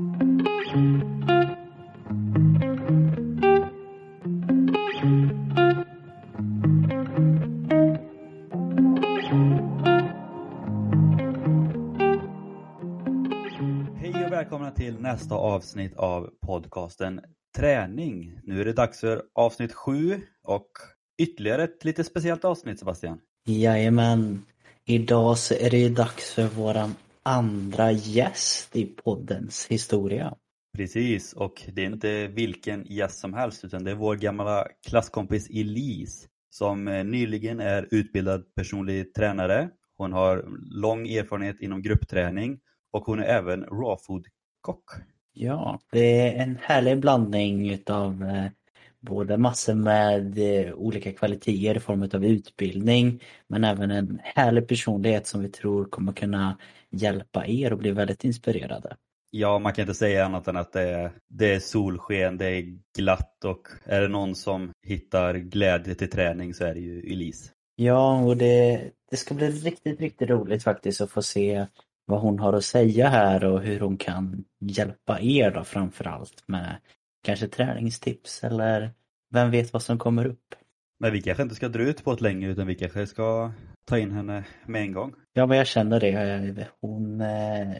Hej och välkomna till nästa avsnitt av podcasten Träning. Nu är det dags för avsnitt sju och ytterligare ett lite speciellt avsnitt Sebastian. Jajamän. Idag så är det ju dags för våran andra gäst i poddens historia. Precis, och det är inte vilken gäst som helst utan det är vår gamla klasskompis Elise som eh, nyligen är utbildad personlig tränare. Hon har lång erfarenhet inom gruppträning och hon är även raw food-kock. Ja, det är en härlig blandning utav eh, både massor med eh, olika kvaliteter i form av utbildning men även en härlig personlighet som vi tror kommer kunna hjälpa er och bli väldigt inspirerade. Ja, man kan inte säga annat än att det är, det är solsken, det är glatt och är det någon som hittar glädje till träning så är det ju Elise. Ja, och det, det ska bli riktigt, riktigt roligt faktiskt att få se vad hon har att säga här och hur hon kan hjälpa er då framförallt med kanske träningstips eller vem vet vad som kommer upp. Men vi kanske inte ska dra ut på det längre utan vi kanske ska ta in henne med en gång. Ja, men jag känner det. Hon eh,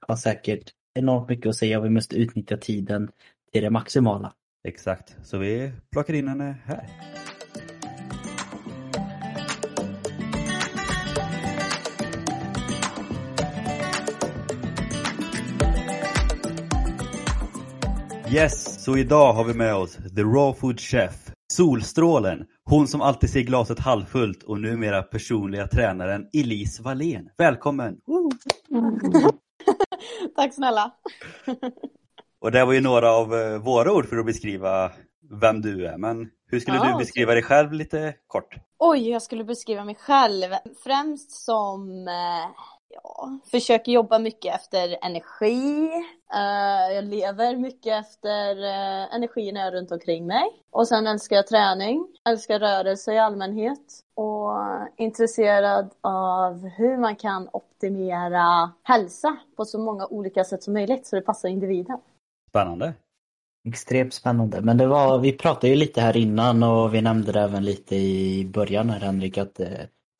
har säkert enormt mycket att säga och vi måste utnyttja tiden till det maximala. Exakt, så vi plockar in henne här. Yes, så idag har vi med oss The Raw Food Chef, Solstrålen, hon som alltid ser glaset halvfullt och numera personliga tränaren Elise Wallén. Välkommen! Tack snälla. Och det var ju några av eh, våra ord för att beskriva vem du är, men hur skulle Ja, du beskriva dig själv lite kort? Oj, jag skulle beskriva mig själv främst som eh, ja, försöker jobba mycket efter energi. Eh, jag lever mycket efter uh, energierna runt omkring mig. Och sen älskar jag träning, älskar rörelse i allmänhet och intresserad av hur man kan optimera hälsa på så många olika sätt som möjligt så det passar individen. Spännande. Extremt spännande. Men det var, vi pratade ju lite här innan och vi nämnde det även lite i början här Henrik att eh,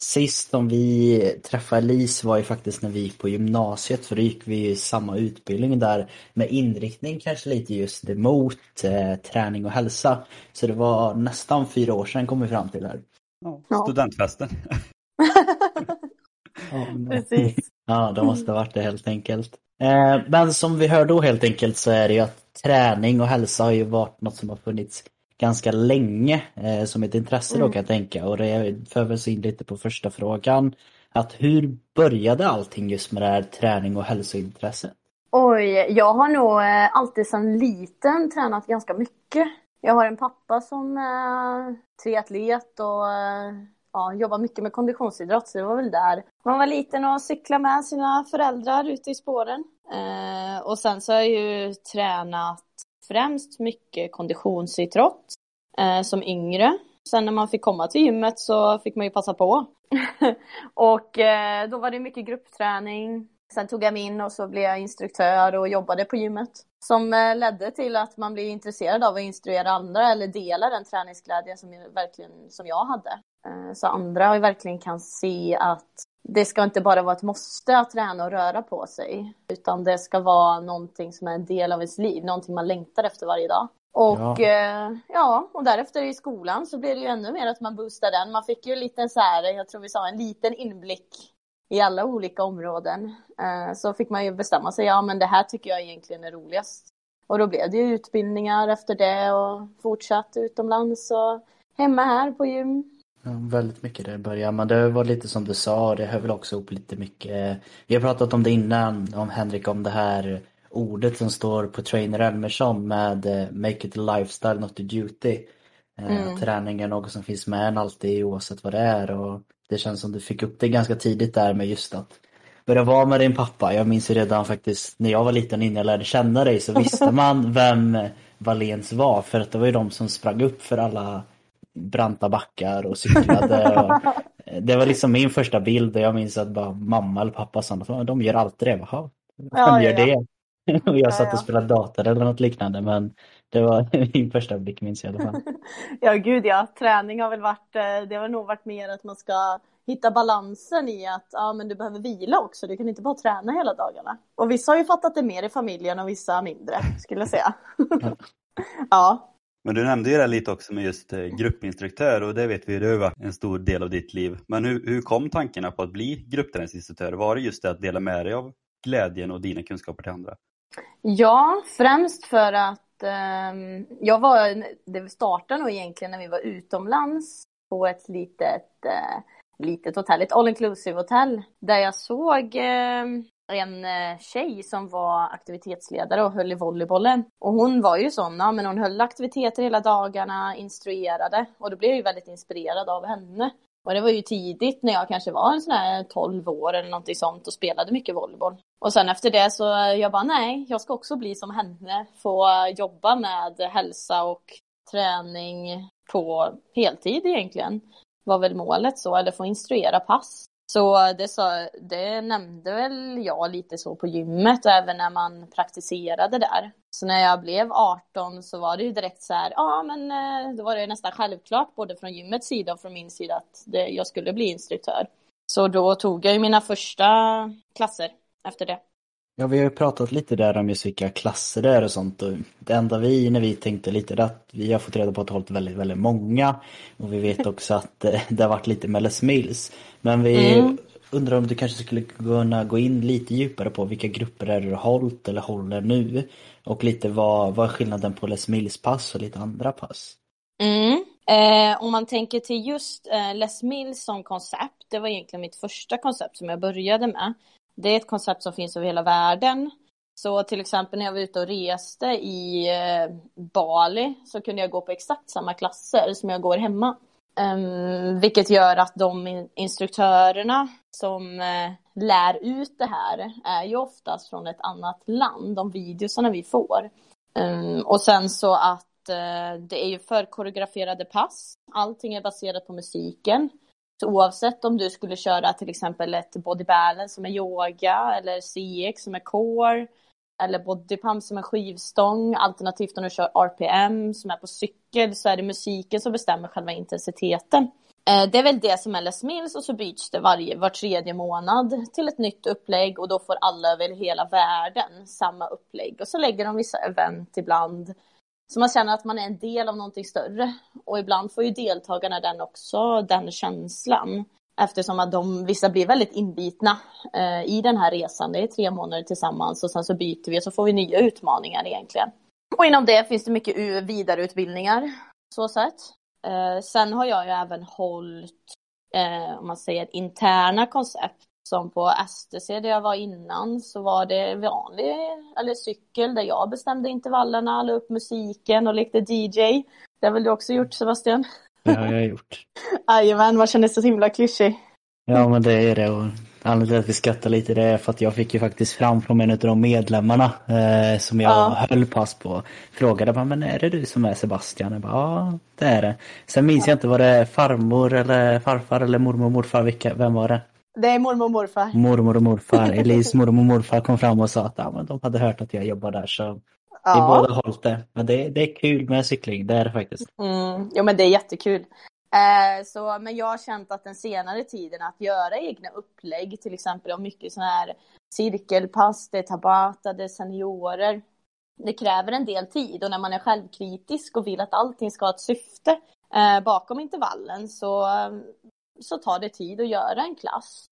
sist som vi träffade Elise var ju faktiskt när vi gick på gymnasiet för då gick vi i samma utbildning där med inriktning kanske lite just mot eh, träning och hälsa. Så det var nästan fyra år sedan kom vi fram till här. Ja. Studentfesten. Ja, men- Precis. Ja, det måste ha varit det helt enkelt. Eh, Men som vi hör då helt enkelt så är det ju att träning och hälsa har ju varit något som har funnits ganska länge eh, som ett intresse då Mm. kan jag tänka och det för väl in lite på första frågan. Att hur började allting just med det här träning och hälsointresset? Oj, jag har nog eh, alltid sedan liten tränat ganska mycket. Jag har en pappa som är triatlet och eh, ja, jobbar mycket med konditionsidrott, så det var väl där. Man var liten och cyklade med sina föräldrar ute i spåren. Eh, och sen så har jag ju tränat främst mycket konditionsidrott eh, som yngre. Sen när man fick komma till gymmet så fick man ju passa på. och eh, då var det mycket gruppträning. Sen tog jag mig in och så blev jag instruktör och jobbade på gymmet. Som eh, ledde till att man blev intresserad av att instruera andra eller dela den träningsglädje som jag, verkligen, som jag hade. Eh, så andra verkligen kan se att det ska inte bara vara ett måste att träna och röra på sig. Utan det ska vara någonting som är en del av ens liv, någonting man längtar efter varje dag. Och Ja. ja. ja, och därefter i skolan så blev det ju ännu mer att man boostade den. Man fick ju en liten så här, jag tror vi sa en liten inblick i alla olika områden. Eh, Så fick man ju bestämma sig, ja men det här tycker jag egentligen är roligast. Och då blev det ju utbildningar efter det och fortsatt utomlands och hemma här på gym. Ja, väldigt mycket där i början, men det var lite som du sa, det hör väl också ihop lite mycket. Vi har pratat om det innan, om Henrik, om det här ordet som står på Trainer Elmersson med eh, Make it a lifestyle, not a duty. Eh, Mm. Träning är något som finns med en alltid oavsett vad det är och det känns som du fick upp det ganska tidigt där med just att börja vara med din pappa. Jag minns ju redan faktiskt när jag var liten innan jag lärde känna dig så visste man vem Valens var för att det var ju de som sprang upp för alla branta backar och cyklade. Och, det var liksom min första bild och jag minns att bara mamma eller pappa sa att de gör alltid det. Jaha, Ja, vem gör ja, ja. det? och jag satt Ja, och ja. spelade dator eller något liknande men det var min första blick minns jag i alla fall. Ja, gud ja. Träning har väl varit, eh, det har nog varit mer att man ska hitta balansen i att ja, men du behöver vila också. Du kan inte bara träna hela dagarna. Och vissa har ju fattat det mer i familjen och vissa mindre, skulle jag säga. ja. Men du nämnde ju det lite också med just eh, gruppinstruktör och det vet vi, det har varit en stor del av ditt liv. Men hur, hur kom tankarna på att bli gruppträningsinstruktör? Var det just det att dela med dig av glädjen och dina kunskaper till andra? Ja, främst för att eh, jag var, det startade nog egentligen när vi var utomlands på ett litet, eh, litet hotell, ett all inclusive hotell, där jag såg eh, en eh, tjej som var aktivitetsledare och höll i volleybollen. Och hon var ju sån, ja, men hon höll aktiviteter hela dagarna, instruerade och då blev jag ju väldigt inspirerad av henne. Och det var ju tidigt när jag kanske var en sån här 12 år eller någonting sånt och spelade mycket volleyboll. Och sen efter det så eh, jag bara nej, jag ska också bli som henne. Få eh, jobba med hälsa och träning på heltid egentligen. Var väl målet så, eller få instruera pass. Så det, sa, det nämnde väl jag lite så på gymmet och även när man praktiserade där. Så när jag blev 18 så var det ju direkt så här, ja men eh, då var det nästan självklart både från gymmets sida och från min sida att det, jag skulle bli instruktör. Så då tog jag ju mina första klasser efter det. Ja, vi har ju pratat lite där om just vilka klasser det är och sånt. Och det enda vi, när vi tänkte lite, det är att vi har fått reda på att det hållit väldigt, väldigt många. Och vi vet också att eh, det har varit lite Mellis Mills. Men vi Mm. undrar om du kanske skulle kunna gå in lite djupare på vilka grupper är det du har hållit eller håller nu? Och lite vad, vad är skillnaden på Les Mills pass och lite andra pass? Mm. Eh, om man tänker till just eh, Les Mills som koncept, det var egentligen mitt första koncept som jag började med. Det är ett koncept som finns över hela världen. Så till exempel när jag var ute och reste i eh, Bali så kunde jag gå på exakt samma klasser som jag går hemma. Um, vilket gör att de instruktörerna som uh, lär ut det här är ju oftast från ett annat land, de videosarna vi får. Um, och sen så att uh, det är ju förkoreograferade pass. Allting är baserat på musiken. Så oavsett om du skulle köra till exempel ett body balance som är yoga eller CX som är core eller body pump som är skivstång alternativt om du kör RPM som är på cykel så är det musiken som bestämmer själva intensiteten. Eh, det är väl det som är Les Mills och så byts det varje, var tredje månad till ett nytt upplägg och då får alla över hela världen samma upplägg. Och så lägger de vissa event ibland så man känner att man är en del av någonting större. Och ibland får ju deltagarna den också, den känslan. Eftersom att de, vissa blir väldigt inbitna eh, i den här resan. Det är tre månader tillsammans och sen så byter vi och så får vi nya utmaningar egentligen. Och inom det finns det mycket vidareutbildningar, så sett. Eh, sen har jag ju även hållit, eh, om man säger interna koncept. Som på STC där jag var innan så var det vanlig, eller cykel där jag bestämde intervallerna, la upp musiken och lekte DJ. Det har väl du också gjort Sebastian? Det har jag gjort. Jajamän, man känner sig så himla klyschig. Ja men det är det och anledningen till att vi skrattar lite det är för att jag fick ju faktiskt fram från en av de medlemmarna eh, som jag Ja. höll pass på. Frågade bara, men är det du som är Sebastian? Jag bara, ja det är det. Sen minns jag inte, var det farmor eller farfar eller mormor och morfar? Vilka, vem var det? Det är mormor och morfar. Mormor och morfar. Elise mormor och morfar kom fram och sa att ja, men de hade hört att jag jobbar där så vi Ja. båda hållit det. Men det, det är kul med cykling, det är det faktiskt. Mm, jo men det är jättekul. Eh, så, men jag har känt att den senare tiden att göra egna upplägg, till exempel om mycket sådana här cirkelpass, det är tabata, det är seniorer. Det kräver en del tid och när man är självkritisk och vill att allting ska ha ett syfte eh, bakom intervallen så, så tar det tid att göra en klass.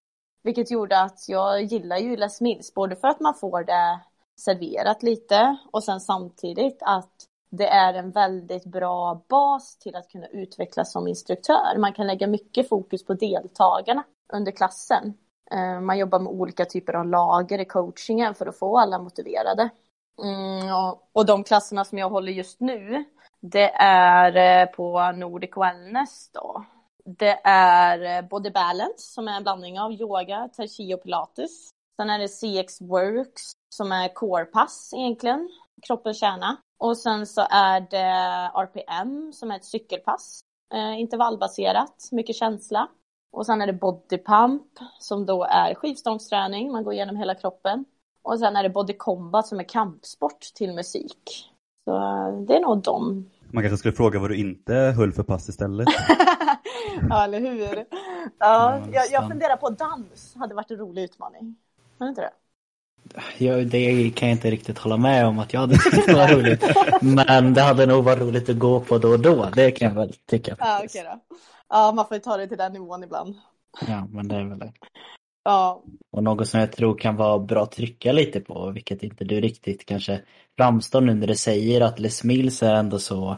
Vilket gjorde att jag gillar ju Les Mills, både för att man får det serverat lite och sen samtidigt att det är en väldigt bra bas till att kunna utvecklas som instruktör. Man kan lägga mycket fokus på deltagarna under klassen. Eh, man jobbar med olika typer av lager i coachingen för att få alla motiverade. Mm, och- de klasserna som jag håller just nu, det är eh, på Nordic Wellness då. Det är eh, Body Balance som är en blandning av yoga, tai chi och pilates. Sen är det CX Works som är core-pass egentligen, kroppens kärna. Och sen så är det RPM som är ett cykelpass, eh, intervallbaserat, mycket känsla. Och sen är det Body Pump som då är skivstångsträning, man går igenom hela kroppen. Och sen är det Body Combat som är kampsport till musik. Så eh, det är nog dem. Man kanske skulle fråga vad du inte höll för pass istället. ja, eller hur? Ja, Ja, jag, jag funderar på dans. Hade varit en rolig utmaning. Var inte det? Jag, det kan jag inte riktigt hålla med om att jag hade tyckt det var roligt. Men det hade nog varit roligt att gå på då och då. Det kan jag väl tycka. Ja, okej då. Ja, man får ju ta det till den nivån ibland. Ja, men det är väl det. Ja, Och något som jag tror kan vara bra att trycka lite på, vilket inte du riktigt kanske framstår nu när du säger att Les Mills är ändå så,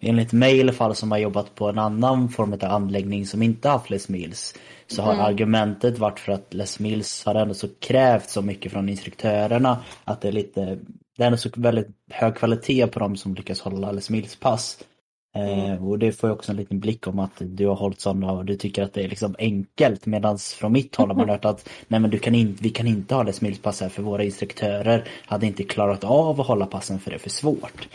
enligt mig i alla fall som har jobbat på en annan form av anläggning som inte haft Les Mills, så har argumentet varit för att Les Mills har ändå så krävt så mycket från instruktörerna att det är lite, det är ändå så väldigt hög kvalitet på dem som lyckas hålla Les Mills pass. Eh, och det får ju också en liten blick om att du har hållit sådana och du tycker att det är liksom enkelt medan från mitt håll har man hört att nej men du kan inte, vi kan inte ha det smilspass här för våra instruktörer hade inte klarat av att hålla passen för det är för svårt.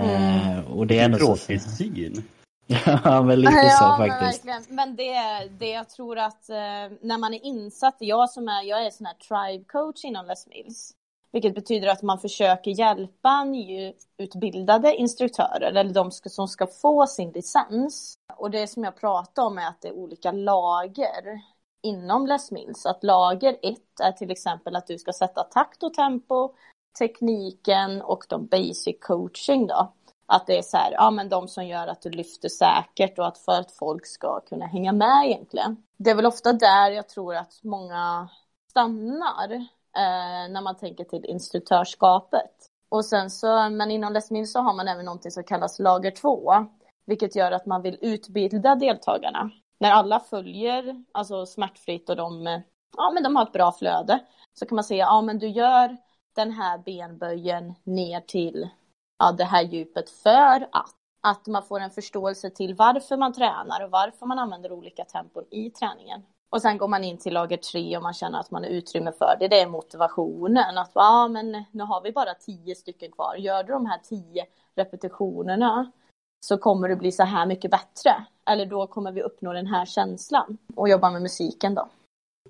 Eh, och det är ändå så... Tråkig syn. ja men lite ja, så men faktiskt. verkligen. Men det, det jag tror att eh, när man är insatt, jag som är, jag är sån här tribe coach inom Les Mills. Vilket betyder att man försöker hjälpa nyutbildade instruktörer eller de ska, som ska få sin licens. Och det som jag pratar om är att det är olika lager inom Les Mills. Att lager ett är till exempel att du ska sätta takt och tempo, tekniken och de basic coaching då. Att det är så här, ja men de som gör att du lyfter säkert och att för att folk ska kunna hänga med egentligen. Det är väl ofta där jag tror att många stannar eh, när man tänker till instruktörskapet. Och sen så, men inom Lesmin så har man även någonting som kallas lager 2. Vilket gör att man vill utbilda deltagarna. När alla följer, alltså smärtfritt och de, ja men de har ett bra flöde. Så kan man säga, ja men du gör den här benböjen ner till ja, det här djupet för att. Att man får en förståelse till varför man tränar och varför man använder olika tempon i träningen. Och sen går man in till lager tre och man känner att man har utrymme för det. Det är motivationen. Att ja, men nu har vi bara tio stycken kvar. Gör du de här tio repetitionerna så kommer det bli så här mycket bättre. Eller då kommer vi uppnå den här känslan. Och jobba med musiken då.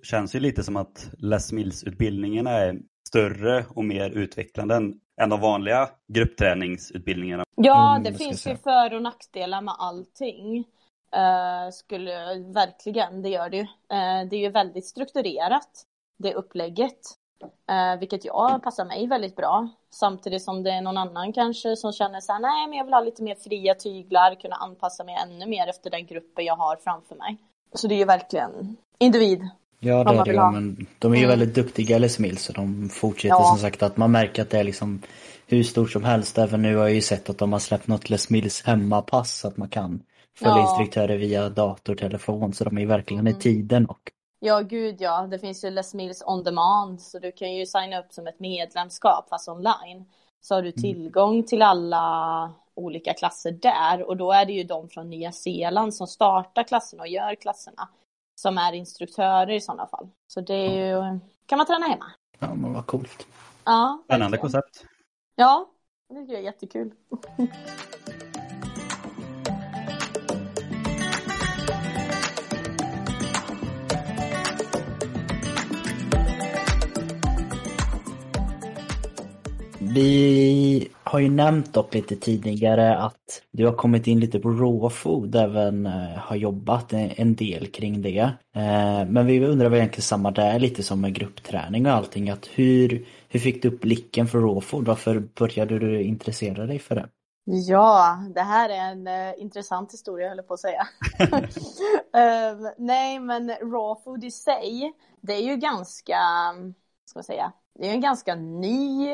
Känns ju lite som att Les Mills-utbildningen är större och mer utvecklande än, de vanliga gruppträningsutbildningarna. Ja, Mm, det ska finns ju för och nackdelar med allting. Uh, skulle, verkligen, det gör det ju. Eh, det är ju väldigt strukturerat, det upplägget. Uh, vilket jag passar mig väldigt bra. Samtidigt som det är någon annan kanske som känner så här, nej men jag vill ha lite mer fria tyglar, kunna anpassa mig ännu mer efter den gruppen jag har framför mig. Så det är ju verkligen individ. Ja det Vad är man det vill ju, ha. men de är ju Mm. väldigt duktiga Les Mills så de fortsätter Ja. som sagt att man märker att det är liksom hur stort som helst. Även nu har jag ju sett att de har släppt något Les Mills hemmapass så att man kan följa Ja. instruktörer via dator, telefon så de är ju verkligen i Mm. tiden och Ja, gud ja. Det finns ju Les Mills on demand, så du kan ju signa upp som ett medlemskap fast online. Så har du tillgång till alla olika klasser där och då är det ju de från Nya Zeeland som startar klasserna och gör klasserna som är instruktörer i sådana fall. Så det är ju, kan man träna hemma. ja men vad coolt. Ja, Spännande koncept. Ja, det tycker jag är jättekul. Vi har ju nämnt dock lite tidigare att du har kommit in lite på raw food, även eh, har jobbat en del kring det. Eh, Men vi undrar väl egentligen samma där, lite som med gruppträning och allting, att hur, hur fick du upp blicken för raw food? Varför började du intressera dig för det? Ja, det här är en eh, intressant historia, höll jag på att säga. Ehm, nej, men raw food i sig, det är ju ganska, ska man säga, det är en ganska ny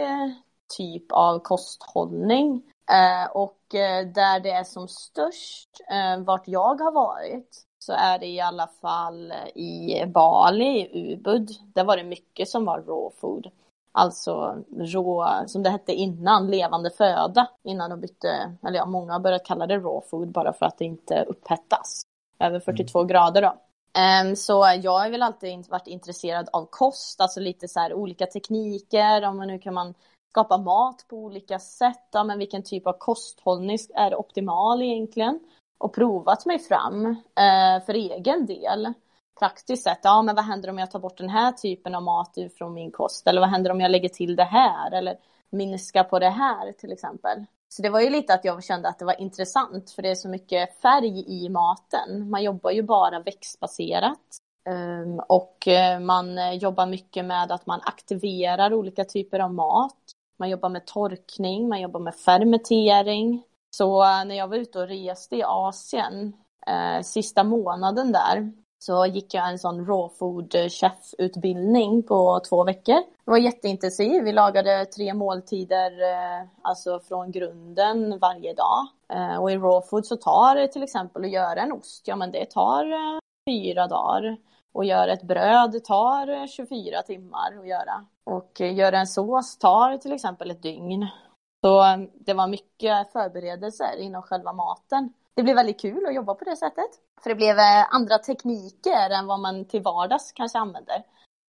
typ av kosthållning. Eh, och eh, där det är som störst, eh, vart jag har varit, så är det i alla fall i Bali, i Ubud. Där var det mycket som var raw food. Alltså rå, som det hette innan, levande föda. Innan de bytte, eller ja, många har börjat kalla det raw food bara för att det inte upphettas. Över 42 grader då. Ehm, så jag har väl alltid varit intresserad av kost, alltså lite så här olika tekniker, om man nu kan man skapa mat på olika sätt, ja, men vilken typ av kosthållning är optimal egentligen? Och provat mig fram eh, för egen del. praktiskt sett, ja men vad händer om jag tar bort den här typen av mat från min kost? Eller vad händer om jag lägger till det här? Eller minskar på det här till exempel. Så det var ju lite att jag kände att det var intressant för det är så mycket färg i maten. Man jobbar ju bara växtbaserat. Ehm, och eh, man eh, jobbar mycket med att man aktiverar olika typer av mat. Man jobbar med torkning, man jobbar med fermentering. Så eh, när jag var ute och reste i Asien eh, sista månaden där så gick jag en sån raw food chef utbildning på två veckor. Det var jätteintensiv. Vi lagade tre måltider, eh, alltså från grunden varje dag. Eh, och i raw food så tar det till exempel att göra en ost, ja men det tar eh, fyra dagar. Och göra ett bröd tar eh, 24 timmar att göra. Och göra en sås tar till exempel ett dygn. Så det var mycket förberedelser inom själva maten det blev väldigt kul att jobba på det sättet. För det blev eh, andra tekniker än vad man till vardags kanske använder.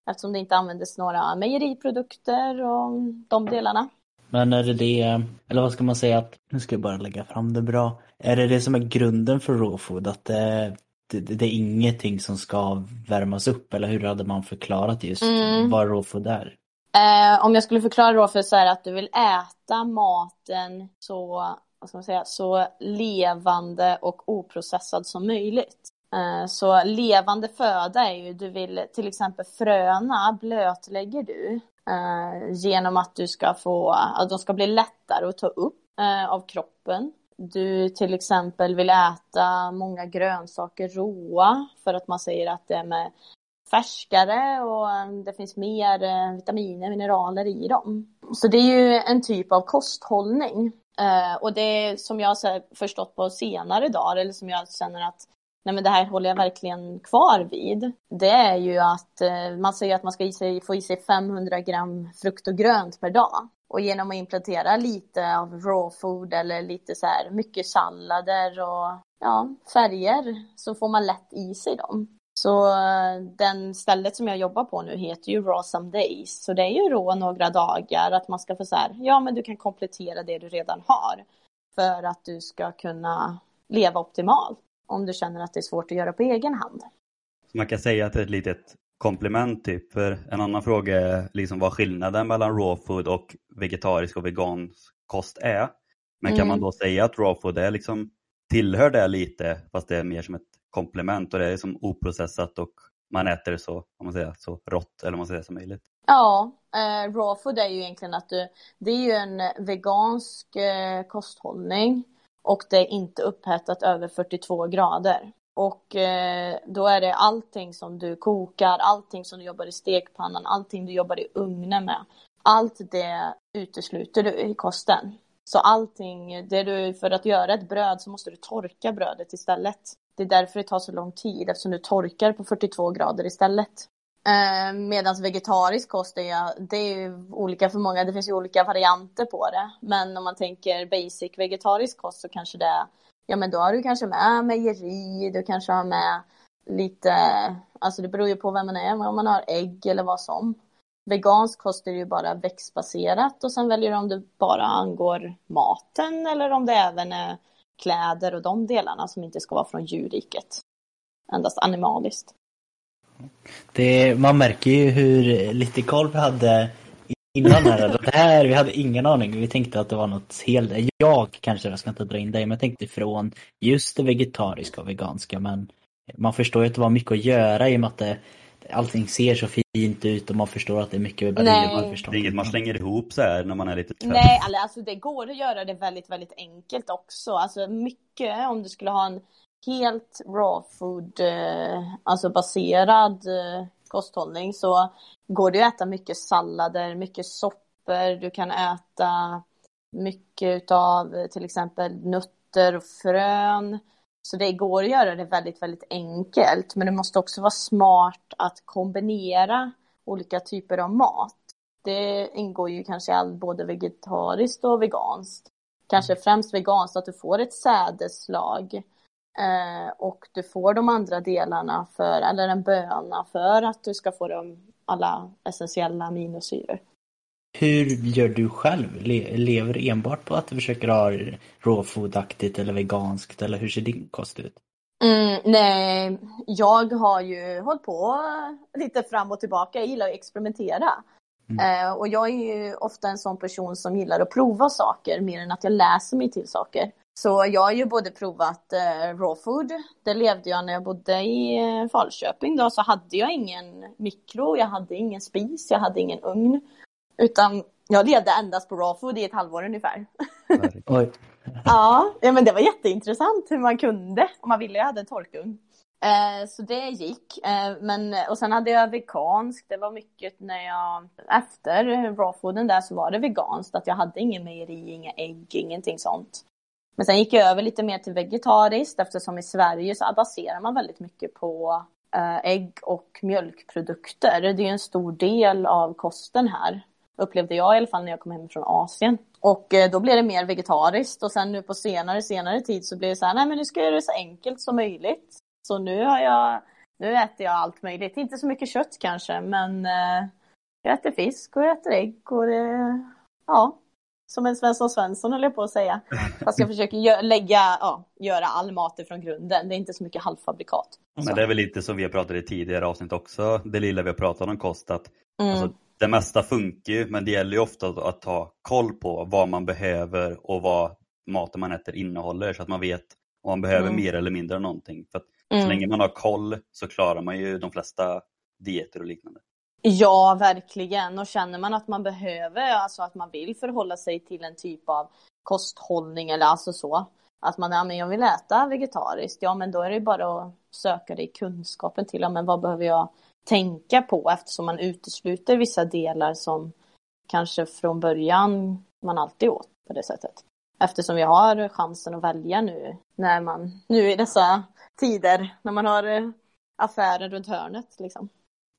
Eftersom det inte användes några mejeriprodukter och de delarna. Men är det det, eller vad ska man säga att, nu ska jag bara lägga fram det bra. Är det det som är grunden för raw food? Att det, det, det är ingenting som ska värmas upp? Eller hur hade man förklarat just mm. vad raw food är? Eh, om jag skulle förklara då för så här att du vill äta maten så vad ska man säga, så levande och oprocessad som möjligt. Eh, så levande föda är ju, du vill till exempel fröna blötlägger du eh, genom att du ska få, att de ska bli lättare att ta upp eh, av kroppen. Du till exempel vill äta många grönsaker råa för att man säger att det är med färskare och det finns mer eh, vitaminer, mineraler i dem. Så det är ju en typ av kosthållning eh, och det som jag har förstått på senare dagar, eller som jag känner att nej men det här håller jag verkligen kvar vid. Det är ju att eh, man säger att man ska i sig, få i sig 500 gram frukt och grönt per dag. Och genom att implementera lite av raw food eller lite så här mycket sallader och ja, färger så får man lätt i sig dem. Så eh, den stället som jag jobbar på nu heter ju Raw Some Days. Så det är ju rå några dagar att man ska få så här, ja men du kan komplettera det du redan har. För att du ska kunna leva optimalt. Om du känner att det är svårt att göra på egen hand. Man kan säga att det är ett litet komplement typ. För en annan fråga är liksom vad skillnaden mellan raw food och vegetarisk och vegansk kost är. Men kan mm. man då säga att raw food är liksom tillhör det lite fast det är mer som ett komplement och det är som oprocessat och man äter det så, om man säger, så rått eller om man säger som möjligt. Ja, eh, raw food är ju egentligen att du, det är ju en vegansk eh, kosthållning och det är inte upphettat över 42 grader. Och eh, då är det allting som du kokar, allting som du jobbar i stekpannan, allting du jobbar i ugnen med. Allt det utesluter du i kosten. Så allting, det du, för att göra ett bröd så måste du torka brödet istället. Det är därför det tar så lång tid eftersom du torkar på 42 grader istället. Eh, Medan vegetarisk kost är, det är olika för många, det finns ju olika varianter på det. Men om man tänker basic vegetarisk kost så kanske det, är... ja men då har du kanske med mejeri, du kanske har med lite, alltså det beror ju på vem man är, om man har ägg eller vad som. Vegansk kost är ju bara växtbaserat och sen väljer du om det bara angår maten eller om det även är kläder och de delarna som inte ska vara från djurriket. Endast animaliskt. Det, man märker ju hur lite koll vi hade innan här. Alltså, det här, vi hade ingen aning. Vi tänkte att det var något helt, jag kanske, jag ska inte dra in dig, men jag tänkte från just det vegetariska och veganska. Men man förstår ju att det var mycket att göra i och med att det, allting ser så fint ut och man förstår att det är mycket förstår. Det är inget man slänger ihop så här när man är lite trött. Nej, alltså det går att göra det väldigt, väldigt enkelt också. Alltså mycket om du skulle ha en helt raw food, eh, alltså baserad eh, kosthållning så går det att äta mycket sallader, mycket soppor, du kan äta mycket utav eh, till exempel nötter och frön. Så det går att göra det väldigt, väldigt enkelt. Men det måste också vara smart att kombinera olika typer av mat. Det ingår ju kanske i både vegetariskt och veganskt. Kanske främst veganskt, att du får ett sädeslag eh, och du får de andra delarna för, eller en böna för att du ska få de, alla essentiella aminosyror. Hur gör du själv? Le lever enbart på att du försöker ha råfodaktigt eller veganskt eller hur ser din kost ut? Mm, nej, jag har ju hållit på lite fram och tillbaka. Jag gillar att experimentera. Mm. Eh, och jag är ju ofta en sån person som gillar att prova saker mer än att jag läser mig till saker. Så jag har ju både provat eh, raw food, det levde jag när jag bodde i eh, Falköping då, så hade jag ingen mikro, jag hade ingen spis, jag hade ingen ugn. Utan jag levde endast på raw food i ett halvår ungefär. Oj. ja, men det var jätteintressant hur man kunde, om man ville, jag hade en torkugn. Eh, så det gick. Eh, men, och sen hade jag veganskt. Det var mycket när jag, efter rawfooden där så var det veganskt. Att jag hade ingen mejeri, inga ägg, ingenting sånt. Men sen gick jag över lite mer till vegetariskt eftersom i Sverige så baserar man väldigt mycket på eh, ägg och mjölkprodukter. Det är en stor del av kosten här. Upplevde jag i alla fall när jag kom hem från Asien. Och då blev det mer vegetariskt och sen nu på senare, senare tid så blev det så här, nej men nu ska jag göra det så enkelt som möjligt. Så nu har jag, nu äter jag allt möjligt. Inte så mycket kött kanske, men eh, jag äter fisk och jag äter ägg och det, ja, som en Svensson Svensson höll jag på att säga. Fast jag försöker gö lägga, ja, göra all mat ifrån grunden. Det är inte så mycket halvfabrikat. Men det är väl lite som vi har pratat i tidigare avsnitt också, det lilla vi har pratat om kost, att mm. alltså, det mesta funkar ju, men det gäller ju ofta att, att ta koll på vad man behöver och vad maten man äter innehåller så att man vet om man behöver mm. mer eller mindre av någonting. För Mm. Så länge man har koll så klarar man ju de flesta dieter och liknande. Ja, verkligen. Och känner man att man behöver, alltså att man vill förhålla sig till en typ av kosthållning eller alltså så. Att man, ja men jag vill äta vegetariskt, ja men då är det bara att söka dig kunskapen till, ja men vad behöver jag tänka på eftersom man utesluter vissa delar som kanske från början man alltid åt på det sättet. Eftersom vi har chansen att välja nu när man, nu i dessa tider när man har eh, affärer runt hörnet liksom.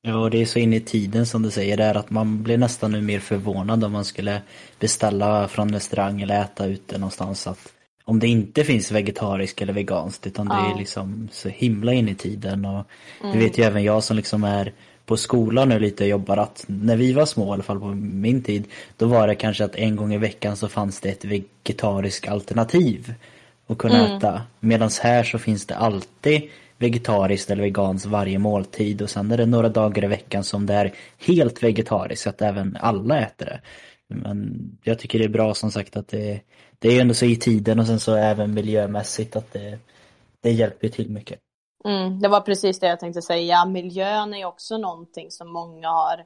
Ja, det är så in i tiden som du säger där att man blir nästan nu mer förvånad om man skulle beställa från restaurang eller äta ute någonstans att om det inte finns vegetariskt eller veganskt utan ja. det är liksom så himla in i tiden och mm. det vet ju även jag som liksom är på skolan nu lite och jobbar att när vi var små i alla fall på min tid då var det kanske att en gång i veckan så fanns det ett vegetariskt alternativ att kunna mm. äta. Medan här så finns det alltid vegetariskt eller veganskt varje måltid och sen är det några dagar i veckan som det är helt vegetariskt så att även alla äter det. Men jag tycker det är bra som sagt att det, det är ändå så i tiden och sen så även miljömässigt att det, det hjälper till mycket. Mm, det var precis det jag tänkte säga. Miljön är också någonting som många har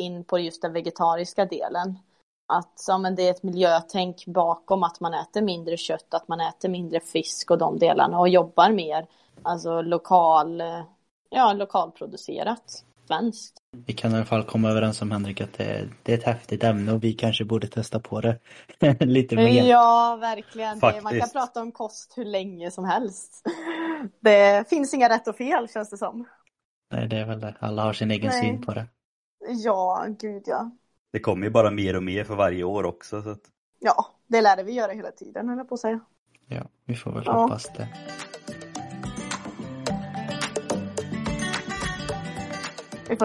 in på just den vegetariska delen att ja, men det är ett miljötänk bakom att man äter mindre kött, att man äter mindre fisk och de delarna och jobbar mer alltså lokal, eh, ja, lokalproducerat, svenskt. Vi kan i alla fall komma överens om Henrik att det, det är ett häftigt ämne och vi kanske borde testa på det lite mer. Ja, verkligen. Faktiskt. Man kan prata om kost hur länge som helst. Det finns inga rätt och fel känns det som. Nej, det är väl det. Alla har sin egen Nej. syn på det. Ja, gud ja. Det kommer ju bara mer och mer för varje år också. Så att... Ja, det lär vi göra hela tiden, höll jag på att säga. Ja, vi får väl ja. hoppas det.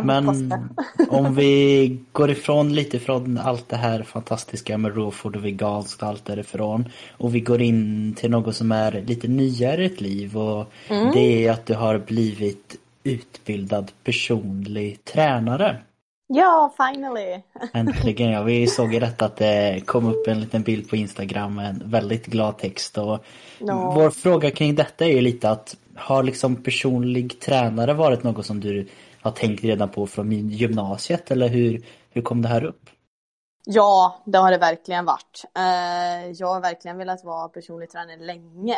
Men om vi går ifrån lite från allt det här fantastiska med råfood och veganskt och allt därifrån och vi går in till något som är lite nyare i ett liv och mm. det är att du har blivit utbildad personlig tränare. Ja, finally! Äntligen ja, vi såg ju detta att det kom upp en liten bild på Instagram med en väldigt glad text och no. vår fråga kring detta är ju lite att har liksom personlig tränare varit något som du har tänkt redan på från gymnasiet eller hur, hur kom det här upp? Ja, det har det verkligen varit. Eh, jag har verkligen velat vara personlig tränare länge.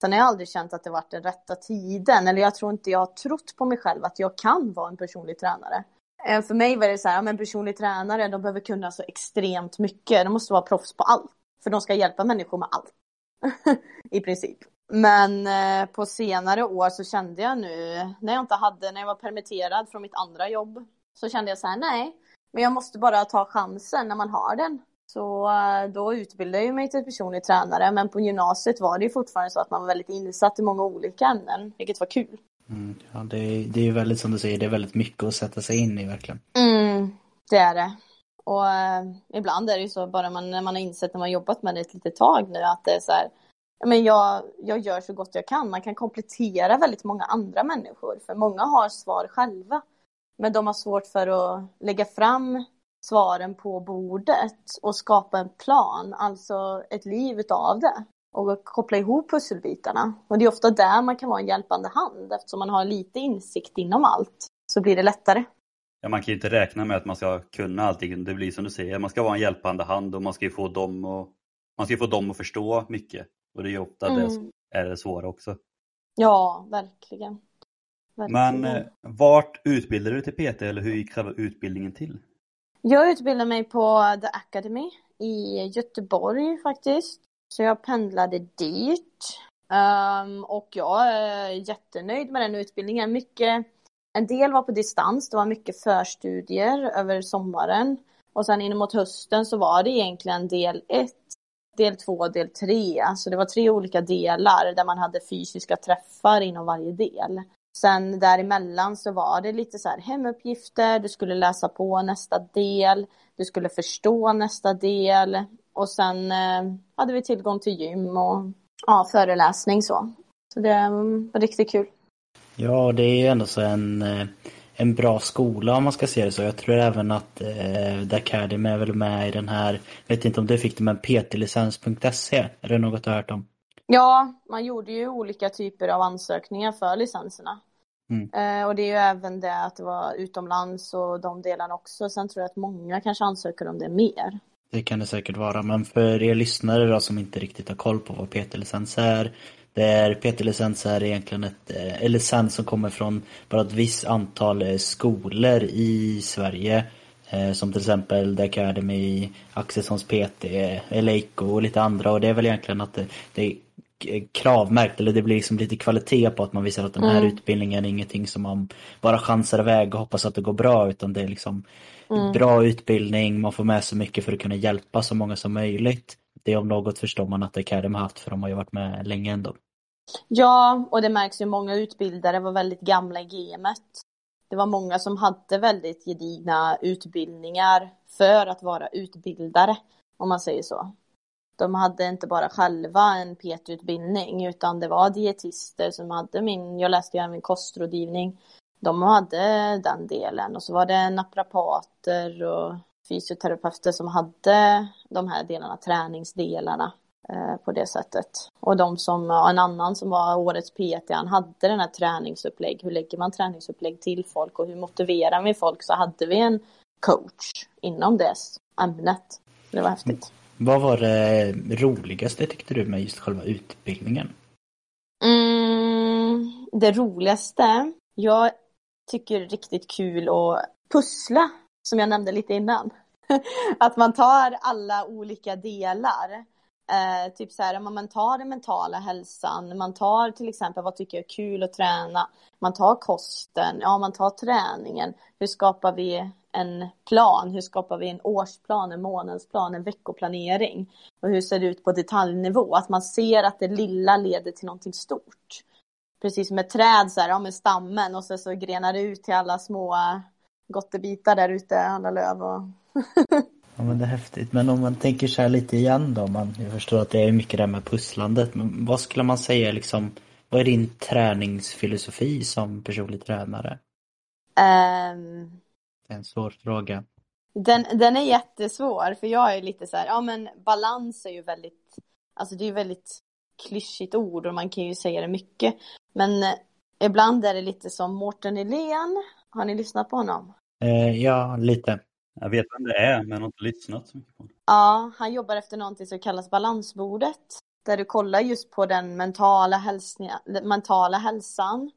Sen har jag aldrig känt att det varit den rätta tiden, eller jag tror inte jag har trott på mig själv att jag kan vara en personlig tränare. Eh, för mig var det så här, men personlig tränare, de behöver kunna så extremt mycket. De måste vara proffs på allt. För de ska hjälpa människor med allt. I princip. Men eh, på senare år så kände jag nu, när jag inte hade, när jag var permitterad från mitt andra jobb, så kände jag så här, nej, men jag måste bara ta chansen när man har den. Så eh, då utbildade jag mig till personlig tränare, men på gymnasiet var det ju fortfarande så att man var väldigt insatt i många olika ämnen, vilket var kul. Mm, ja, det, är, det är väldigt som du säger, det är väldigt mycket att sätta sig in i verkligen. Mm, det är det. Och eh, ibland är det ju så bara man, när man har insett när man har jobbat med det ett litet tag nu att det är så här, men jag, jag gör så gott jag kan. Man kan komplettera väldigt många andra människor. För många har svar själva. Men de har svårt för att lägga fram svaren på bordet och skapa en plan, alltså ett liv utav det. Och koppla ihop pusselbitarna. Och det är ofta där man kan vara en hjälpande hand eftersom man har lite insikt inom allt. Så blir det lättare. Ja, man kan ju inte räkna med att man ska kunna allting. Det blir som du säger, man ska vara en hjälpande hand och man ska ju få dem att, man ska få dem att förstå mycket. Och det är ju ofta mm. det som är det svåra också. Ja, verkligen. verkligen. Men eh, vart utbildade du till PT eller hur gick själva utbildningen till? Jag utbildade mig på The Academy i Göteborg faktiskt. Så jag pendlade dit. Um, och jag är jättenöjd med den utbildningen. Mycket, en del var på distans, det var mycket förstudier över sommaren. Och sen in mot hösten så var det egentligen del ett, del två och del tre. Så det var tre olika delar där man hade fysiska träffar inom varje del. Sen däremellan så var det lite så här hemuppgifter, du skulle läsa på nästa del, du skulle förstå nästa del och sen eh, hade vi tillgång till gym och ja, föreläsning så. Så det var riktigt kul. Ja, det är ju ändå så en, eh, en bra skola om man ska se det så. Jag tror även att eh, The Academy är väl med i den här, jag vet inte om du fick det men ptlicens.se, är det något du har hört om? Ja, man gjorde ju olika typer av ansökningar för licenserna. Mm. Eh, och det är ju även det att det var utomlands och de delarna också. Sen tror jag att många kanske ansöker om det mer. Det kan det säkert vara, men för er lyssnare då som inte riktigt har koll på vad PT-licens är. Det är PT-licens är egentligen ett, eh, en licens som kommer från bara ett visst antal eh, skolor i Sverige. Eh, som till exempel The Academy, Axelssons PT, Eleiko och lite andra. Och det är väl egentligen att det, det är kravmärkt eller det blir liksom lite kvalitet på att man visar att den här mm. utbildningen är ingenting som man bara chansar iväg och hoppas att det går bra utan det är liksom mm. bra utbildning, man får med sig mycket för att kunna hjälpa så många som möjligt. Det om något förstår man att Academy har haft för de har ju varit med länge ändå. Ja, och det märks ju många utbildare var väldigt gamla i gamet det var många som hade väldigt gedigna utbildningar för att vara utbildare, om man säger så. De hade inte bara själva en PT-utbildning utan det var dietister som hade min, jag läste ju även kostrådgivning, de hade den delen och så var det naprapater och fysioterapeuter som hade de här delarna, träningsdelarna. Eh, på det sättet. Och de som, en annan som var årets PT, han hade den här träningsupplägg. Hur lägger man träningsupplägg till folk och hur motiverar vi folk? Så hade vi en coach inom det ämnet. Det var häftigt. Vad var det roligaste tyckte du med just själva utbildningen? Mm, det roligaste? Jag tycker det är riktigt kul att pussla, som jag nämnde lite innan. att man tar alla olika delar Eh, typ så här, man tar den mentala hälsan, man tar till exempel vad tycker jag är kul att träna, man tar kosten, ja man tar träningen. Hur skapar vi en plan? Hur skapar vi en årsplan, en månadsplan, en veckoplanering? Och hur ser det ut på detaljnivå? Att man ser att det lilla leder till någonting stort. Precis som ett träd så här, ja med stammen och så, så grenar det ut till alla små gottebitar där ute, alla löv och Ja men det är häftigt. Men om man tänker så här lite igen då. Man, jag förstår att det är mycket det med pusslandet. Men vad skulle man säga liksom. Vad är din träningsfilosofi som personlig tränare? Um, det är en svår fråga. Den, den är jättesvår för jag är lite så här, ja men balans är ju väldigt, alltså det är ju väldigt klyschigt ord och man kan ju säga det mycket. Men eh, ibland är det lite som Mårten Elén. Har ni lyssnat på honom? Eh, ja, lite. Jag vet vem det är, men jag har inte lyssnat så mycket på det. Ja, han jobbar efter någonting som kallas balansbordet. Där du kollar just på den mentala, hälsning, mentala hälsan.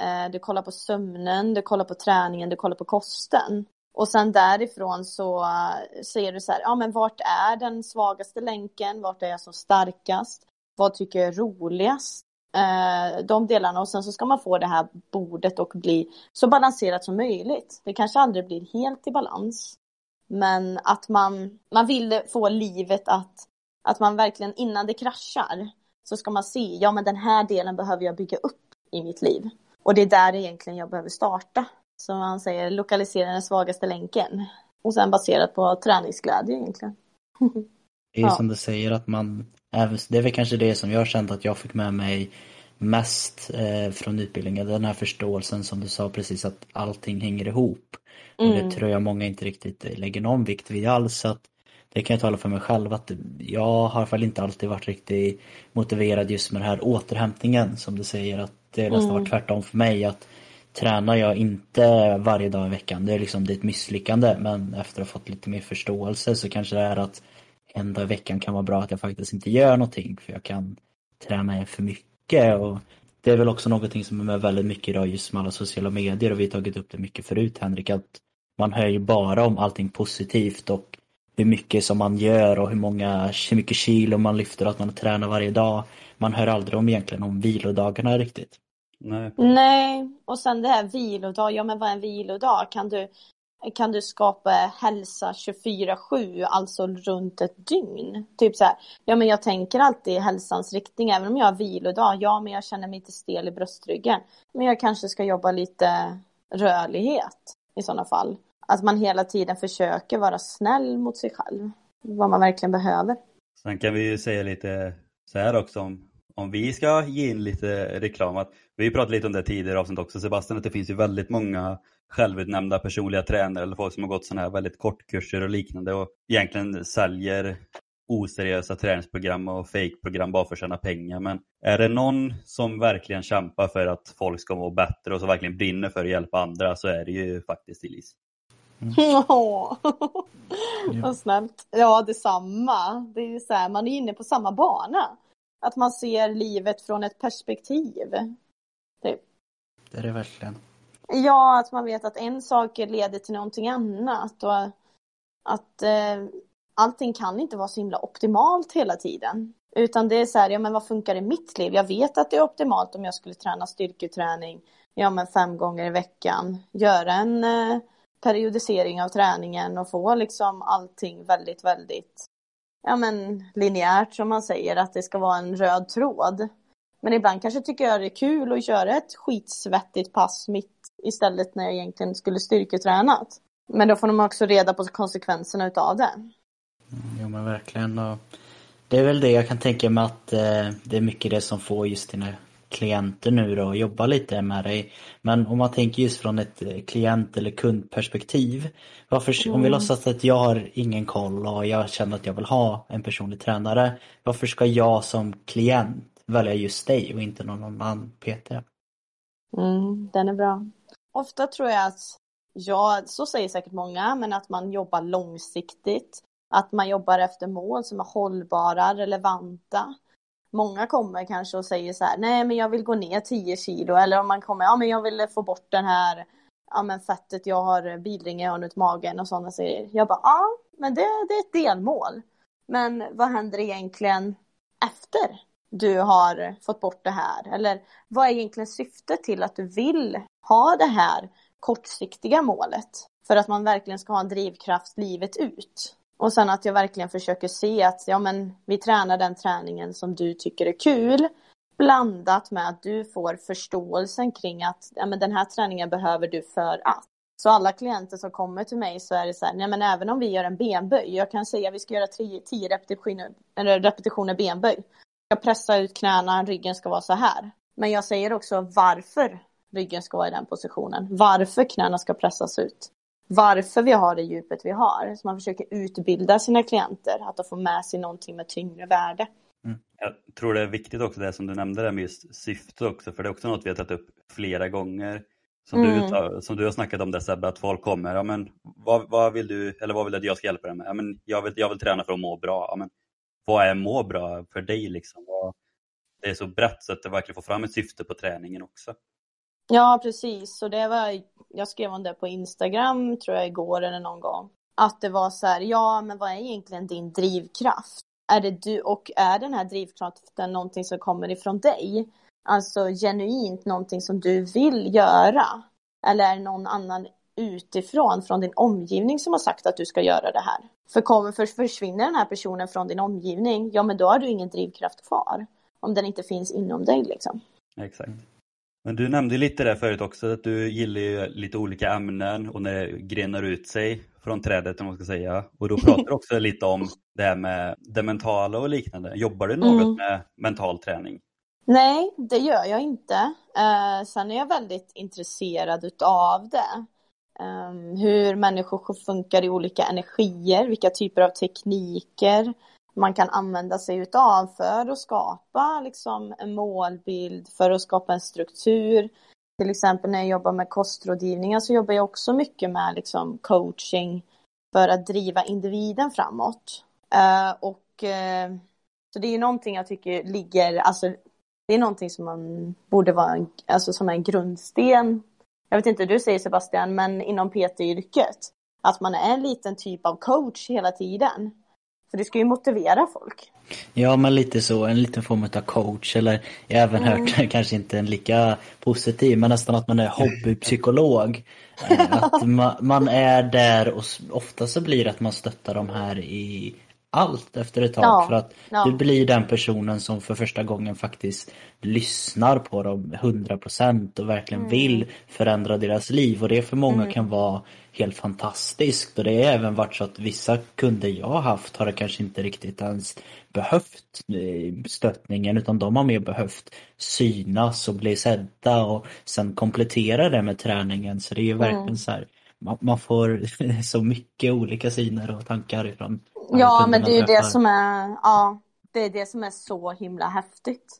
Eh, du kollar på sömnen, du kollar på träningen, du kollar på kosten. Och sen därifrån så eh, ser du så här, ja men vart är den svagaste länken? Vart är jag som starkast? Vad tycker jag är roligast? Eh, de delarna och sen så ska man få det här bordet och bli så balanserat som möjligt. Det kanske aldrig blir helt i balans. Men att man, man vill få livet att, att man verkligen innan det kraschar så ska man se, ja men den här delen behöver jag bygga upp i mitt liv. Och det är där egentligen jag behöver starta. Som man säger, lokalisera den svagaste länken. Och sen baserat på träningsglädje egentligen. Det är ja. som du säger att man, Det är väl kanske det som jag känt att jag fick med mig mest eh, från utbildningen. Den här förståelsen som du sa precis att allting hänger ihop. Mm. Och det tror jag många inte riktigt lägger någon vikt vid alls. Så att det kan jag tala för mig själv att jag har väl inte alltid varit riktigt motiverad just med den här återhämtningen som du säger att det nästan mm. varit tvärtom för mig att tränar jag inte varje dag i veckan, det är liksom det är ett misslyckande men efter att ha fått lite mer förståelse så kanske det är att en dag i veckan kan vara bra att jag faktiskt inte gör någonting för jag kan träna för mycket och det är väl också någonting som är med väldigt mycket idag just med alla sociala medier och vi har tagit upp det mycket förut Henrik att man hör ju bara om allting positivt och hur mycket som man gör och hur många, hur mycket kilo man lyfter och att man tränar varje dag. Man hör aldrig om egentligen om vilodagarna riktigt. Nej. Nej, och sen det här vilodag, ja men vad är en vilodag? Kan du, kan du skapa hälsa 24-7, alltså runt ett dygn? Typ så här, ja men jag tänker alltid i hälsans riktning, även om jag har vilodag, ja men jag känner mig inte stel i bröstryggen. Men jag kanske ska jobba lite rörlighet i sådana fall. Att man hela tiden försöker vara snäll mot sig själv. Vad man verkligen behöver. Sen kan vi ju säga lite så här också om, om vi ska ge in lite reklam. Att, vi pratade lite om det tidigare avsnitt också Sebastian, att det finns ju väldigt många självutnämnda personliga tränare eller folk som har gått sådana här väldigt kortkurser och liknande och egentligen säljer oseriösa träningsprogram och fake-program bara för att tjäna pengar. Men är det någon som verkligen kämpar för att folk ska må bättre och som verkligen brinner för att hjälpa andra så är det ju faktiskt Elise. Mm. Ja, vad snällt. Ja, detsamma. Det är så här, man är inne på samma bana. Att man ser livet från ett perspektiv. Typ. Det är det verkligen. Ja, att man vet att en sak leder till någonting annat och att eh, allting kan inte vara så himla optimalt hela tiden. Utan det är så här, ja men vad funkar i mitt liv? Jag vet att det är optimalt om jag skulle träna styrketräning, ja men fem gånger i veckan, göra en eh, periodisering av träningen och få liksom allting väldigt, väldigt ja men linjärt som man säger, att det ska vara en röd tråd. Men ibland kanske tycker jag det är kul att göra ett skitsvettigt pass mitt istället när jag egentligen skulle styrketränat. Men då får de också reda på konsekvenserna utav det. Mm, jo men verkligen. Och det är väl det jag kan tänka mig att eh, det är mycket det som får just dina klienter nu då och jobba lite med dig. Men om man tänker just från ett eh, klient eller kundperspektiv. Varför, mm. Om vi mm. låtsas att jag har ingen koll och jag känner att jag vill ha en personlig tränare. Varför ska jag som klient välja just dig och inte någon annan PT? Mm, den är bra. Ofta tror jag att, ja, så säger säkert många, men att man jobbar långsiktigt. Att man jobbar efter mål som är hållbara, relevanta många kommer kanske och säger så här, nej men jag vill gå ner 10 kilo eller om man kommer, ja men jag vill få bort den här, ja men fettet, jag har bilringar runt magen och sådana saker. Jag bara, ja men det, det är ett delmål. Men vad händer egentligen efter du har fått bort det här? Eller vad är egentligen syftet till att du vill ha det här kortsiktiga målet? För att man verkligen ska ha en drivkraft livet ut. Och sen att jag verkligen försöker se att ja, men vi tränar den träningen som du tycker är kul. Blandat med att du får förståelsen kring att ja, men den här träningen behöver du för att. Så alla klienter som kommer till mig så är det så här, nej men även om vi gör en benböj, jag kan säga att vi ska göra 10 repetitioner, repetitioner benböj. Jag pressar ut knäna, ryggen ska vara så här. Men jag säger också varför ryggen ska vara i den positionen. Varför knäna ska pressas ut varför vi har det djupet vi har. Så man försöker utbilda sina klienter att de får med sig någonting med tyngre värde. Mm. Jag tror det är viktigt också det som du nämnde där med just syfte också, för det är också något vi har tagit upp flera gånger. Som, mm. du, som du har snackat om det Sebbe, att folk kommer, ja men vad, vad, vill du, eller vad vill du att jag ska hjälpa dig med? Ja, men jag, vill, jag vill träna för att må bra. Ja, men vad är må bra för dig liksom? Det är så brett så att det verkligen får fram ett syfte på träningen också. Ja, precis. Och det var, jag skrev om det på Instagram, tror jag, igår eller någon gång. Att det var så här, ja, men vad är egentligen din drivkraft? Är det du, och är den här drivkraften någonting som kommer ifrån dig? Alltså genuint någonting som du vill göra? Eller är det någon annan utifrån, från din omgivning som har sagt att du ska göra det här? För, kommer, för försvinner den här personen från din omgivning, ja men då har du ingen drivkraft kvar. Om den inte finns inom dig liksom. Exakt. Men du nämnde lite där förut också att du gillar ju lite olika ämnen och när det grenar ut sig från trädet om man ska säga. Och då pratar du också lite om det här med det mentala och liknande. Jobbar du något Mm. med mental träning? Nej, det gör jag inte. Eh, sen är jag väldigt intresserad utav det. Ehm, hur människor funkar i olika energier, vilka typer av tekniker man kan använda sig utav för att skapa liksom, en målbild, för att skapa en struktur. Till exempel när jag jobbar med kostrådgivningar så jobbar jag också mycket med liksom, coaching för att driva individen framåt. Ehm, och eh, så det är ju någonting jag tycker ligger, alltså det är någonting som man borde vara, en, alltså som en grundsten. Jag vet inte hur du säger Sebastian, men inom PT-yrket. Att man är en liten typ av coach hela tiden. För du ska ju motivera folk. Ja, men lite så. En liten form av coach. Eller jag har även hört, kanske inte en lika positiv, men nästan att man är hobbypsykolog. Att man, man är där och ofta så blir det att man stöttar de här i allt efter ett tag. Ja, För att ja. du blir den personen som för första gången faktiskt lyssnar på dem 100% och verkligen vill förändra deras liv. Och det för många kan vara helt fantastiskt. Och det har även varit så att vissa kunder jag har haft har kanske inte riktigt ens behövt eh, stöttningen utan de har mer behövt synas och bli sedda och sen komplettera det med träningen. Så det är ju verkligen så här man, man får så mycket olika syner och tankar ifrån Ja, men det är ju det som är, ja, det är det som är så himla häftigt.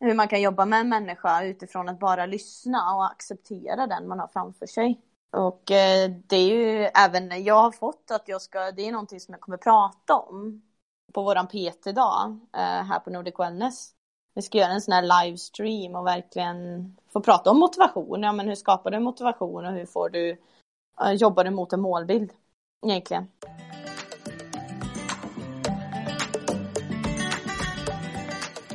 Hur man kan jobba med en människa utifrån att bara lyssna och acceptera den man har framför sig. Och eh, det är ju även, jag har fått att jag ska, det är någonting som jag kommer prata om på våran PT-dag eh, här på Nordic Wellness. Vi ska göra en sån här livestream och verkligen få prata om motivation. Ja, men hur skapar du motivation och hur får du, eh, jobbar du mot en målbild egentligen?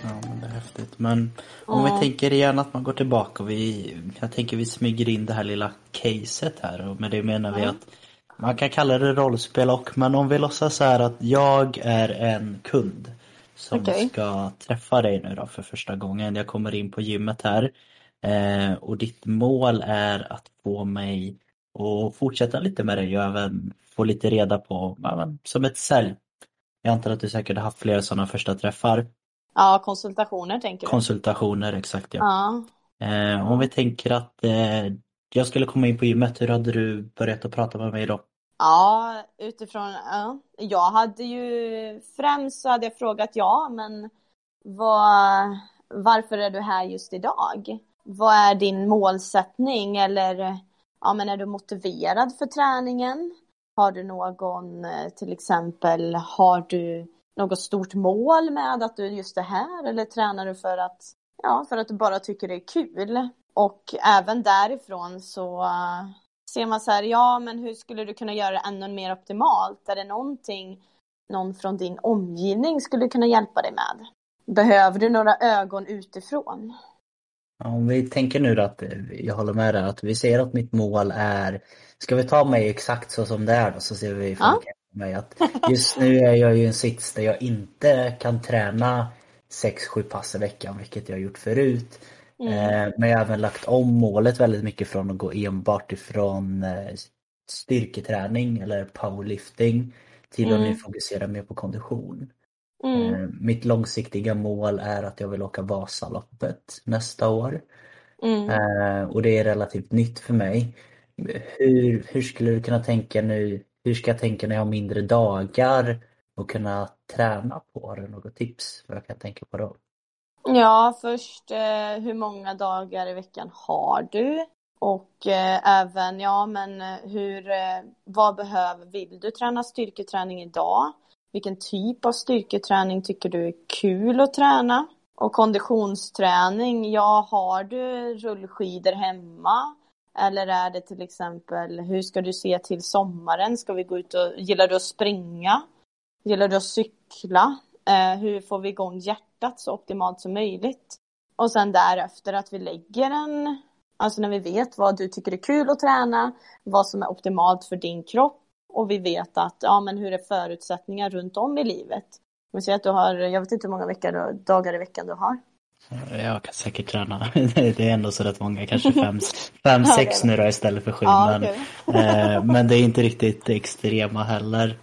Ja, men det är häftigt. Men om vi Ja. tänker igen att man går tillbaka och vi, jag tänker vi smyger in det här lilla caset här och med det menar vi Ja. att man kan kalla det rollspel och men om vi låtsas så här att jag är en kund som Okej. ska träffa dig nu då för första gången. Jag kommer in på gymmet här eh, och ditt mål är att få mig att fortsätta lite med dig och även få lite reda på, som ett sälj. Jag antar att du säkert har haft flera sådana första träffar. Ja, konsultationer tänker du? Konsultationer, exakt ja. Ja. Eh, om vi tänker att eh, jag skulle komma in på gymmet, hur hade du börjat att prata med mig då? Ja, utifrån, ja. Jag hade ju främst så hade jag frågat ja, men vad, varför är du här just idag? Vad är din målsättning eller ja, men är du motiverad för träningen? Har du någon, eh, till exempel, har du något stort mål med att du just det här eller tränar du för att, ja, för att du bara tycker det är kul? Och även därifrån så eh, ser man så här, ja men hur skulle du kunna göra det ännu mer optimalt? Är det någonting någon från din omgivning skulle kunna hjälpa dig med? Behöver du några ögon utifrån? Om vi tänker nu att, eh, jag håller med där, att vi ser att mitt mål är, ska vi ta mig exakt så som det är då så ser vi Ja. mig att just nu är jag ju i en sits där jag inte kan träna 6-7 pass i veckan, vilket jag har gjort förut. Mm. Eh, Men jag har även lagt om målet väldigt mycket från att gå enbart ifrån eh, styrketräning eller powerlifting till att Mm. nu fokusera mer på kondition. Mm. Eh, Mitt långsiktiga mål är att jag vill åka Vasaloppet nästa år. Mm. Eh, Och det är relativt nytt för mig. Hur, hur skulle du kunna tänka nu, hur ska jag tänka när jag har mindre dagar och kunna träna på? Har du något tips vad jag kan tänka på då? Ja, först eh, hur många dagar i veckan har du? Och eh, även, ja men hur, eh, vad behöver, vill du träna styrketräning idag? Vilken typ av styrketräning tycker du är kul att träna? Och konditionsträning, ja har du rullskidor hemma? Eller är det till exempel, hur ska du se till sommaren? Ska vi gå ut och, gillar du att springa? Gillar du att cykla? Eh, hur får vi igång hjärtat så optimalt som möjligt? Och sen därefter att vi lägger en, alltså när vi vet vad du tycker är kul att träna, vad som är optimalt för din kropp och vi vet att, ja men hur är förutsättningar runt om i livet? Vi säger att du har, jag vet inte hur många veckor, dagar i veckan du har. Jag kan säkert träna. Det är ändå så rätt många, kanske fem, fem sex nu då istället för sju. Ja, men, okej. eh, men det är inte riktigt extrema heller.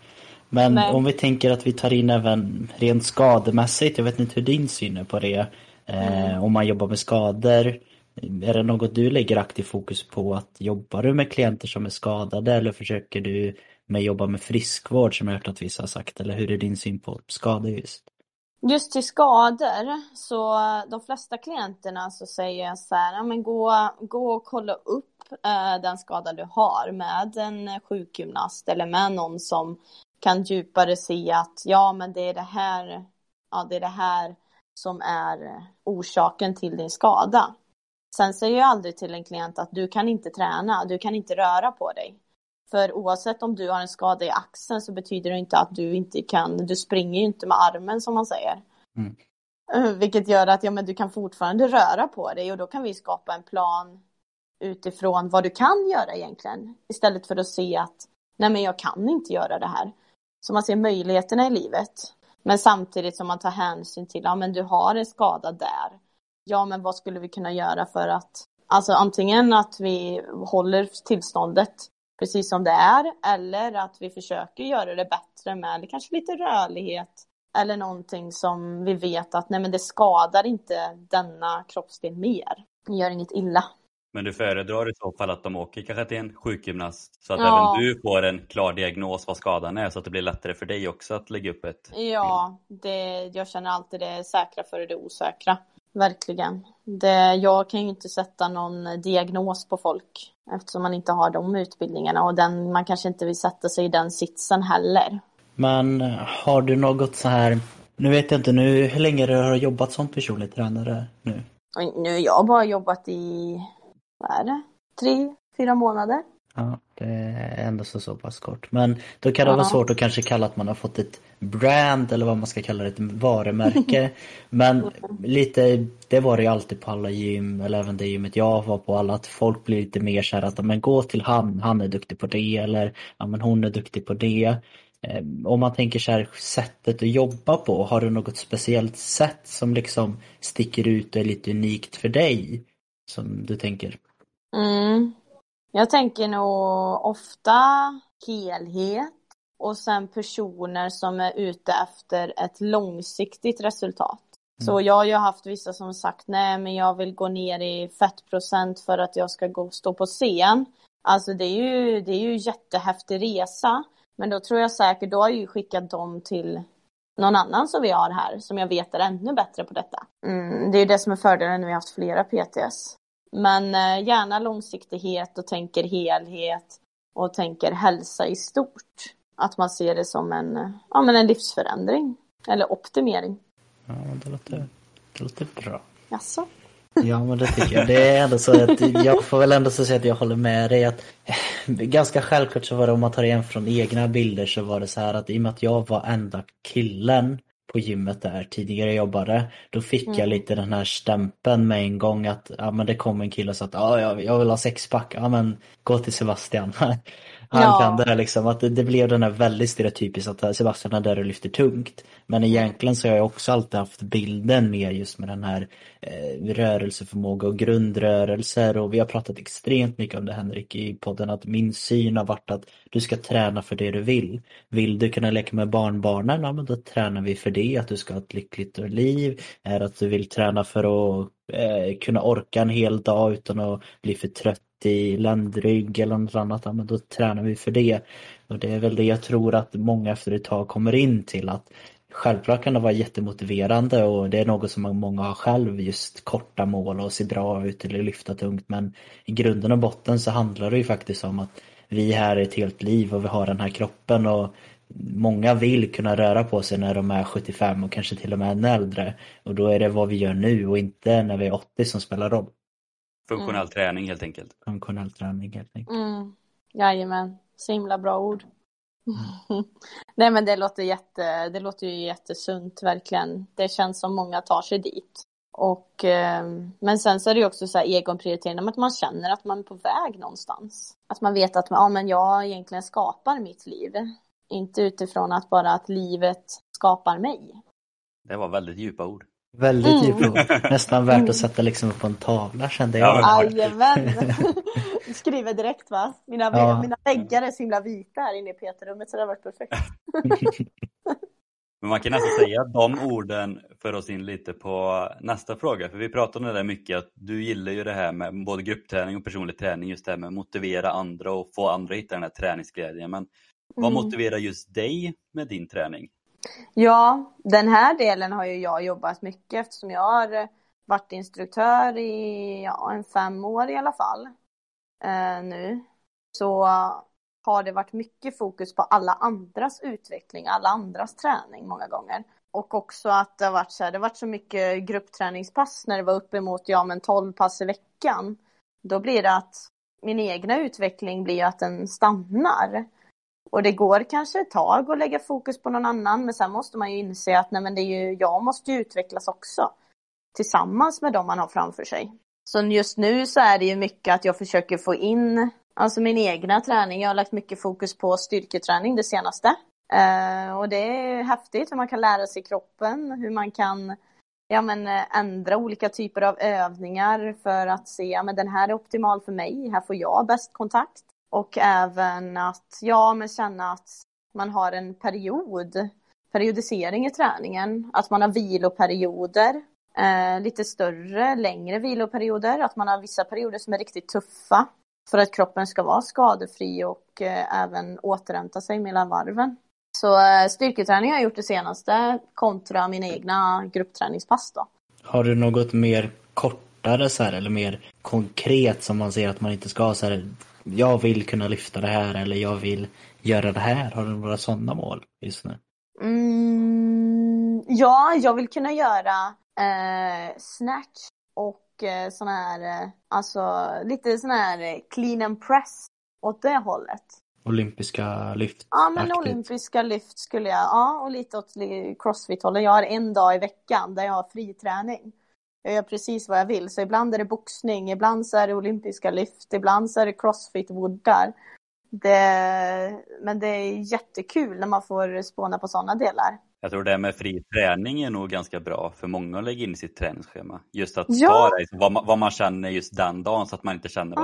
Men Nej. om vi tänker att vi tar in även rent skademässigt, jag vet inte hur din syn är på det. Mm. Eh, om man jobbar med skador, är det något du lägger aktiv fokus på? att Jobbar du med klienter som är skadade eller försöker du med jobba med friskvård som jag hört att vissa har sagt? Eller hur är din syn på skador just? Just till skador, så de flesta klienterna så säger jag så här, ja, men gå, gå och kolla upp eh, den skada du har med en sjukgymnast eller med någon som kan djupare se att ja, men det är det här, ja, det är det här som är orsaken till din skada. Sen säger jag aldrig till en klient att du kan inte träna, du kan inte röra på dig. För oavsett om du har en skada i axeln så betyder det inte att du inte kan, du springer ju inte med armen som man säger. Mm. Eh, Vilket gör att ja, men du kan fortfarande röra på dig och då kan vi skapa en plan utifrån vad du kan göra egentligen. Istället för att se att nej men jag kan inte göra det här. Så man ser möjligheterna i livet. Men samtidigt som man tar hänsyn till, ja men du har en skada där. Ja men vad skulle vi kunna göra för att, alltså antingen att vi håller tillståndet precis som det är eller att vi försöker göra det bättre med kanske lite rörlighet eller någonting som vi vet att nej men det skadar inte denna kroppsdel mer. Det gör inget illa. Men du föredrar i så fall att de åker kanske till en sjukgymnast så att Ja. även du får en klar diagnos vad skadan är så att det blir lättare för dig också att lägga upp ett Ja, det, jag känner alltid det säkra före det osäkra. Verkligen. Det, jag kan ju inte sätta någon diagnos på folk eftersom man inte har de utbildningarna och den, man kanske inte vill sätta sig i den sitsen heller. Men har du något så här, nu vet jag inte nu hur länge du har jobbat som personlig tränare nu? Och nu har jag bara jobbat i, vad är det, tre, fyra månader. Ja, det är ändå så, så pass kort. Men då kan det Ja. vara svårt att kanske kalla att man har fått ett brand eller vad man ska kalla det, ett varumärke. Men lite, det var det ju alltid på alla gym, eller även det gymmet jag var på, alla, att folk blir lite mer så här att men gå till han, han är duktig på det, eller ja, men hon är duktig på det. Eh, Om man tänker så här, sättet att jobba på, har du något speciellt sätt som liksom sticker ut och är lite unikt för dig? Som du tänker? Mm. Jag tänker nog ofta helhet och sen personer som är ute efter ett långsiktigt resultat. Så jag har ju haft vissa som sagt nej men jag vill gå ner i fettprocent för att jag ska gå stå på scen. Alltså det är ju, det är ju jättehäftig resa. Men då tror jag säkert, då har jag ju skickat dem till någon annan som vi har här som jag vet är ännu bättre på detta. Mm, det är ju det som är fördelen när vi har haft flera PTS. Men eh, gärna långsiktighet och tänker helhet och tänker hälsa i stort. Att man ser det som en, eh, ja, men en livsförändring eller optimering. Ja, det låter, det låter bra. Jaså? Ja men det tycker jag. Det är ändå så att jag får väl ändå så säga att jag håller med dig att eh, ganska självklart så var det om man tar igen från egna bilder så var det så här att i och med att jag var enda killen på gymmet där tidigare jag jobbade då fick jag Mm. lite den här stämpeln med en gång att ja men det kom en kille och sa att ja jag, jag vill ha sexpack, ja men gå till Sebastian. Han Ja. kan det här liksom att det, det blev den här väldigt stereotypiskt att Sebastian är där och lyfter tungt. Men egentligen så har jag också alltid haft bilden med just med den här eh, rörelseförmåga och grundrörelser och vi har pratat extremt mycket om det Henrik i podden att min syn har varit att du ska träna för det du vill. Vill du kunna leka med barnbarnen, ja men då tränar vi för det, att du ska ha ett lyckligt liv. Är att du vill träna för att eh, kunna orka en hel dag utan att bli för trött i ländrygg eller något annat, ja men då tränar vi för det. Och det är väl det jag tror att många efter ett tag kommer in till att Självklart kan det vara jättemotiverande och det är något som många har själv, just korta mål och se bra ut eller lyfta tungt men i grunden och botten så handlar det ju faktiskt om att vi är här ett helt liv och vi har den här kroppen och många vill kunna röra på sig när de är 75 och kanske till och med ännu äldre och då är det vad vi gör nu och inte när vi är 80 som spelar roll funktionell träning helt enkelt. Funktionell träning helt enkelt. Mm. Jajamän, så himla bra ord. Nej men det låter, jätte, det låter ju jättesunt verkligen. Det känns som många tar sig dit. Och, eh, men sen så är det ju också så här egonprioritering, att man känner att man är på väg någonstans. Att man vet att ja, men jag egentligen skapar mitt liv. Inte utifrån att bara att livet skapar mig. Det var väldigt djupa ord. Väldigt Mm. djupt. Nästan värt att sätta liksom på en tavla kände jag. Ja, Jajamän! Du skriver direkt va? Mina, Ja. mina väggar är så himla vita här inne i PT-rummet så det har varit perfekt. Men man kan nästan säga att de orden för oss in lite på nästa fråga. För vi pratade om det där mycket att du gillar ju det här med både gruppträning och personlig träning. Just det här med att motivera andra och få andra att hitta den här träningsglädjen. Men vad Mm. motiverar just dig med din träning? Ja, den här delen har ju jag jobbat mycket eftersom jag har eh, varit instruktör i ja, en fem år i alla fall eh, nu. Så har det varit mycket fokus på alla andras utveckling, alla andras träning många gånger. Och också att det har varit så här, det har varit så mycket gruppträningspass när det var uppemot ja men 12 pass i veckan. Då blir det att min egna utveckling blir att den stannar. Och det går kanske ett tag att lägga fokus på någon annan men sen måste man ju inse att nej men det är ju, jag måste ju utvecklas också. Tillsammans med dem man har framför sig. Så just nu så är det ju mycket att jag försöker få in alltså min egna träning. Jag har lagt mycket fokus på styrketräning det senaste. Uh, och det är häftigt hur man kan lära sig kroppen, hur man kan ja, men, eh, ändra olika typer av övningar för att se ja, men den här är optimal för mig, här får jag bäst kontakt. Och även att ja, men känna att man har en period, periodisering i träningen, att man har viloperioder, eh, lite större, längre viloperioder, att man har vissa perioder som är riktigt tuffa för att kroppen ska vara skadefri och eh, även återhämta sig mellan varven. Så eh, styrketräning har jag gjort det senaste kontra mina egna gruppträningspass då. Har du något mer kortare så här eller mer konkret som man ser att man inte ska ha så här jag vill kunna lyfta det här eller jag vill göra det här. Har du några sådana mål just nu? Mm, ja, jag vill kunna göra eh, snatch och eh, sån här, eh, alltså lite sån här clean and press åt det hållet. Olympiska lyft? Ja, men olympiska lyft skulle jag, ja, och lite åt crossfit-hållet. Jag har en dag i veckan där jag har fri träning. Jag gör precis vad jag vill, så ibland är det boxning, ibland så är det olympiska lyft, ibland så är det crossfit-woodar. Det, men det är jättekul när man får spåna på sådana delar. Jag tror det här med fri träning är nog ganska bra för många att lägga in i sitt träningsschema. Just att Ja. ta det, vad man, vad man känner just den dagen så att man inte känner Ja.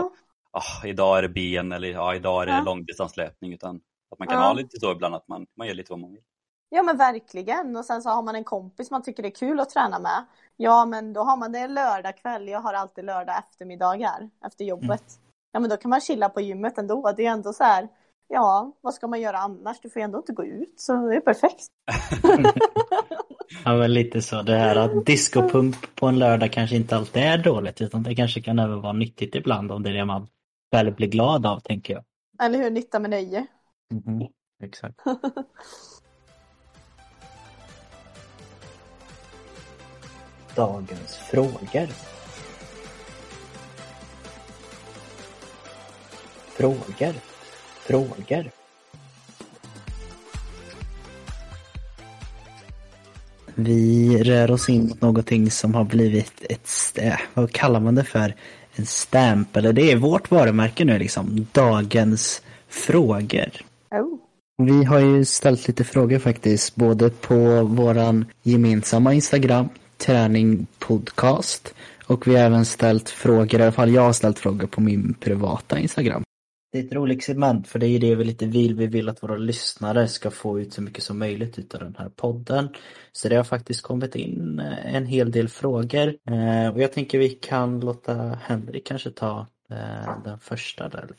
att ah, idag är det ben eller ah, idag är det Ja. långdistanslöpning utan att man kan Ja. ha lite så ibland att man, man gör lite vad man vill. Ja men verkligen. Och sen så har man en kompis man tycker det är kul att träna med. Ja men då har man det lördag kväll. Jag har alltid lördag eftermiddagar efter jobbet. Ja men då kan man chilla på gymmet ändå. Det är ändå så här. Ja, vad ska man göra annars? Du får ju ändå inte gå ut. Så det är perfekt. Ja men lite så. Det här att discopump på en lördag kanske inte alltid är dåligt utan det kanske kan även vara nyttigt ibland om det är det man väl blir glad av tänker jag. Eller hur? Nytta med nöje. Mhm, Exakt. Dagens frågor. Frågor. Frågor. Vi rör oss in mot någonting som har blivit ett, vad kallar man det för? En stamp, eller det är vårt varumärke nu liksom. Dagens frågor. Oh. Vi har ju ställt lite frågor faktiskt, både på våran gemensamma Instagram, Träning Podcast, och vi har även ställt frågor, i alla fall jag har ställt frågor på min privata Instagram. Det är ett roligt segment, för det är ju det vi lite vill. Vi vill att våra lyssnare ska få ut så mycket som möjligt utav den här podden. Så det har faktiskt kommit in eh, en hel del frågor. Eh, Och jag tänker vi kan låta Henrik kanske ta eh, den första där.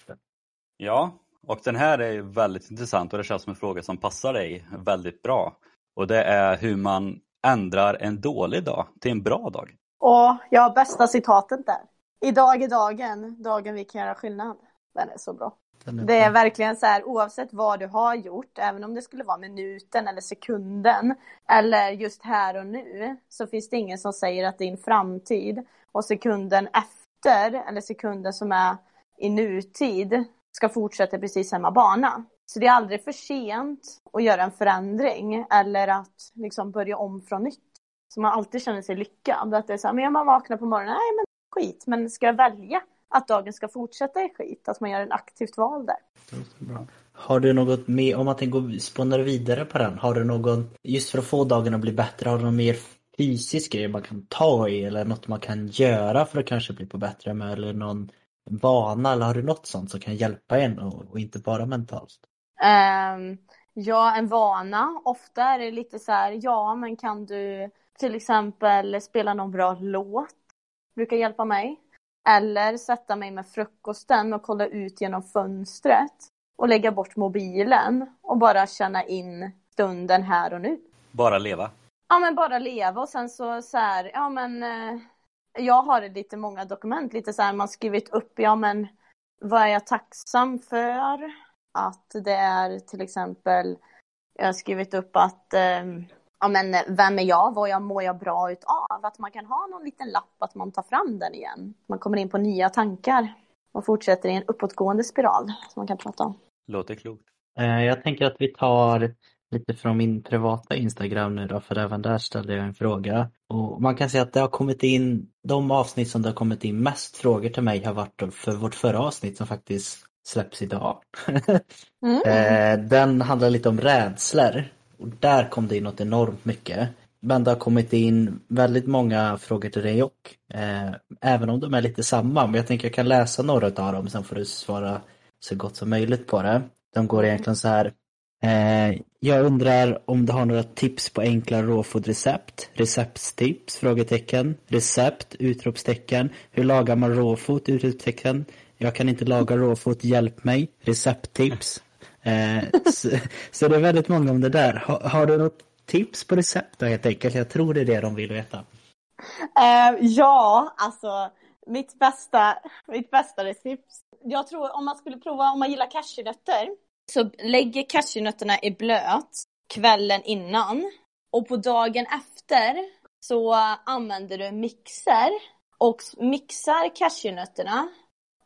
Ja, och den här är väldigt intressant och det känns som en fråga som passar dig väldigt bra. Och det är hur man ändrar en dålig dag till en bra dag. Och jag har bästa citatet där. Idag är dagen, dagen vi kan göra skillnad. Den är så bra. Den Det är verkligen så här oavsett vad du har gjort, även om det skulle vara minuten eller sekunden eller just här och nu, så finns det ingen som säger att din framtid och sekunden efter eller sekunden som är i nutid ska fortsätta precis samma bana. Så det är aldrig för sent att göra en förändring eller att liksom börja om från nytt. Så man alltid känner sig lyckad. Att det är så här, men man vaknar på morgonen, nej men skit, men ska jag välja att dagen ska fortsätta i skit? Att man gör ett aktivt val där. Har du något mer, om man tänker spånar vidare på den, har du någon, just för att få dagen att bli bättre, har du någon mer fysisk grej man kan ta i eller något man kan göra för att kanske bli på bättre med eller någon vana eller har du något sånt som kan hjälpa en och, och inte bara mentalt? Um, ja, en vana. Ofta är det lite så här, ja men kan du till exempel spela någon bra låt? Brukar hjälpa mig. Eller sätta mig med frukosten och kolla ut genom fönstret och lägga bort mobilen och bara känna in stunden här och nu. Bara leva? Ja, men bara leva och sen så, så här, ja men eh, jag har lite många dokument, lite så här man skrivit upp, ja men vad är jag tacksam för? Att det är till exempel, jag har skrivit upp att eh, ja men vem är jag, vad jag mår jag bra utav? Att man kan ha någon liten lapp, att man tar fram den igen. Man kommer in på nya tankar och fortsätter i en uppåtgående spiral som man kan prata om. Låter klokt. Eh, jag tänker att vi tar lite från min privata Instagram nu då, för även där ställde jag en fråga. Och man kan säga att det har kommit in, de avsnitt som det har kommit in mest frågor till mig har varit för vårt förra avsnitt som faktiskt släpps idag. mm. Eh, den handlar lite om rädslor. Och där kom det in något enormt mycket. Men det har kommit in väldigt många frågor till dig och eh, även om de är lite samma. Men jag tänker jag kan läsa några av dem, sen får du svara så gott som möjligt på det. De går egentligen så här. Eh, jag undrar om du har några tips på enkla råfodrecept? Recepttips? Frågetecken. Recept? Utropstecken. Hur lagar man råfot? Utropstecken. Jag kan inte laga råfot, hjälp mig. Recepttips. Eh, så, så, det är väldigt många om det där. Har, har du något tips på recept då helt enkelt? Jag tror det är det de vill veta. Eh, ja, alltså mitt bästa, mitt bästa recept. Jag tror om man skulle prova, om man gillar cashewnötter, så lägger cashewnötterna i blöt kvällen innan. Och på dagen efter så använder du mixer och mixar cashewnötterna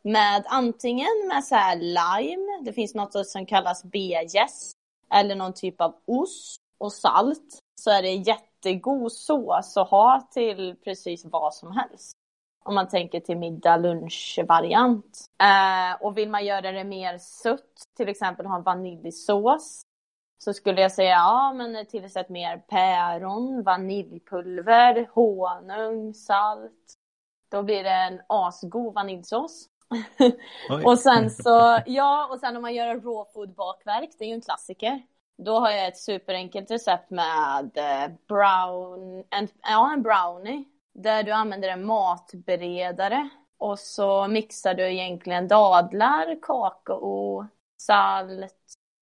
med antingen med så här lime, det finns något som kallas bejäs, eller någon typ av ost och salt. Så är det jättegod sås att ha till precis vad som helst. Om man tänker till middag, lunch-variant. Eh, och vill man göra det mer sött, till exempel ha en vaniljsås, så skulle jag säga ja, men tillsätt mer päron, vaniljpulver, honung, salt. Då blir det en asgod vaniljsås och sen så, ja, och sen om man gör en raw food bakverk, det är ju en klassiker. Då har jag ett superenkelt recept med eh, brown, en, ja, en brownie. Där du använder en matberedare. Och så mixar du egentligen dadlar, kakao, salt,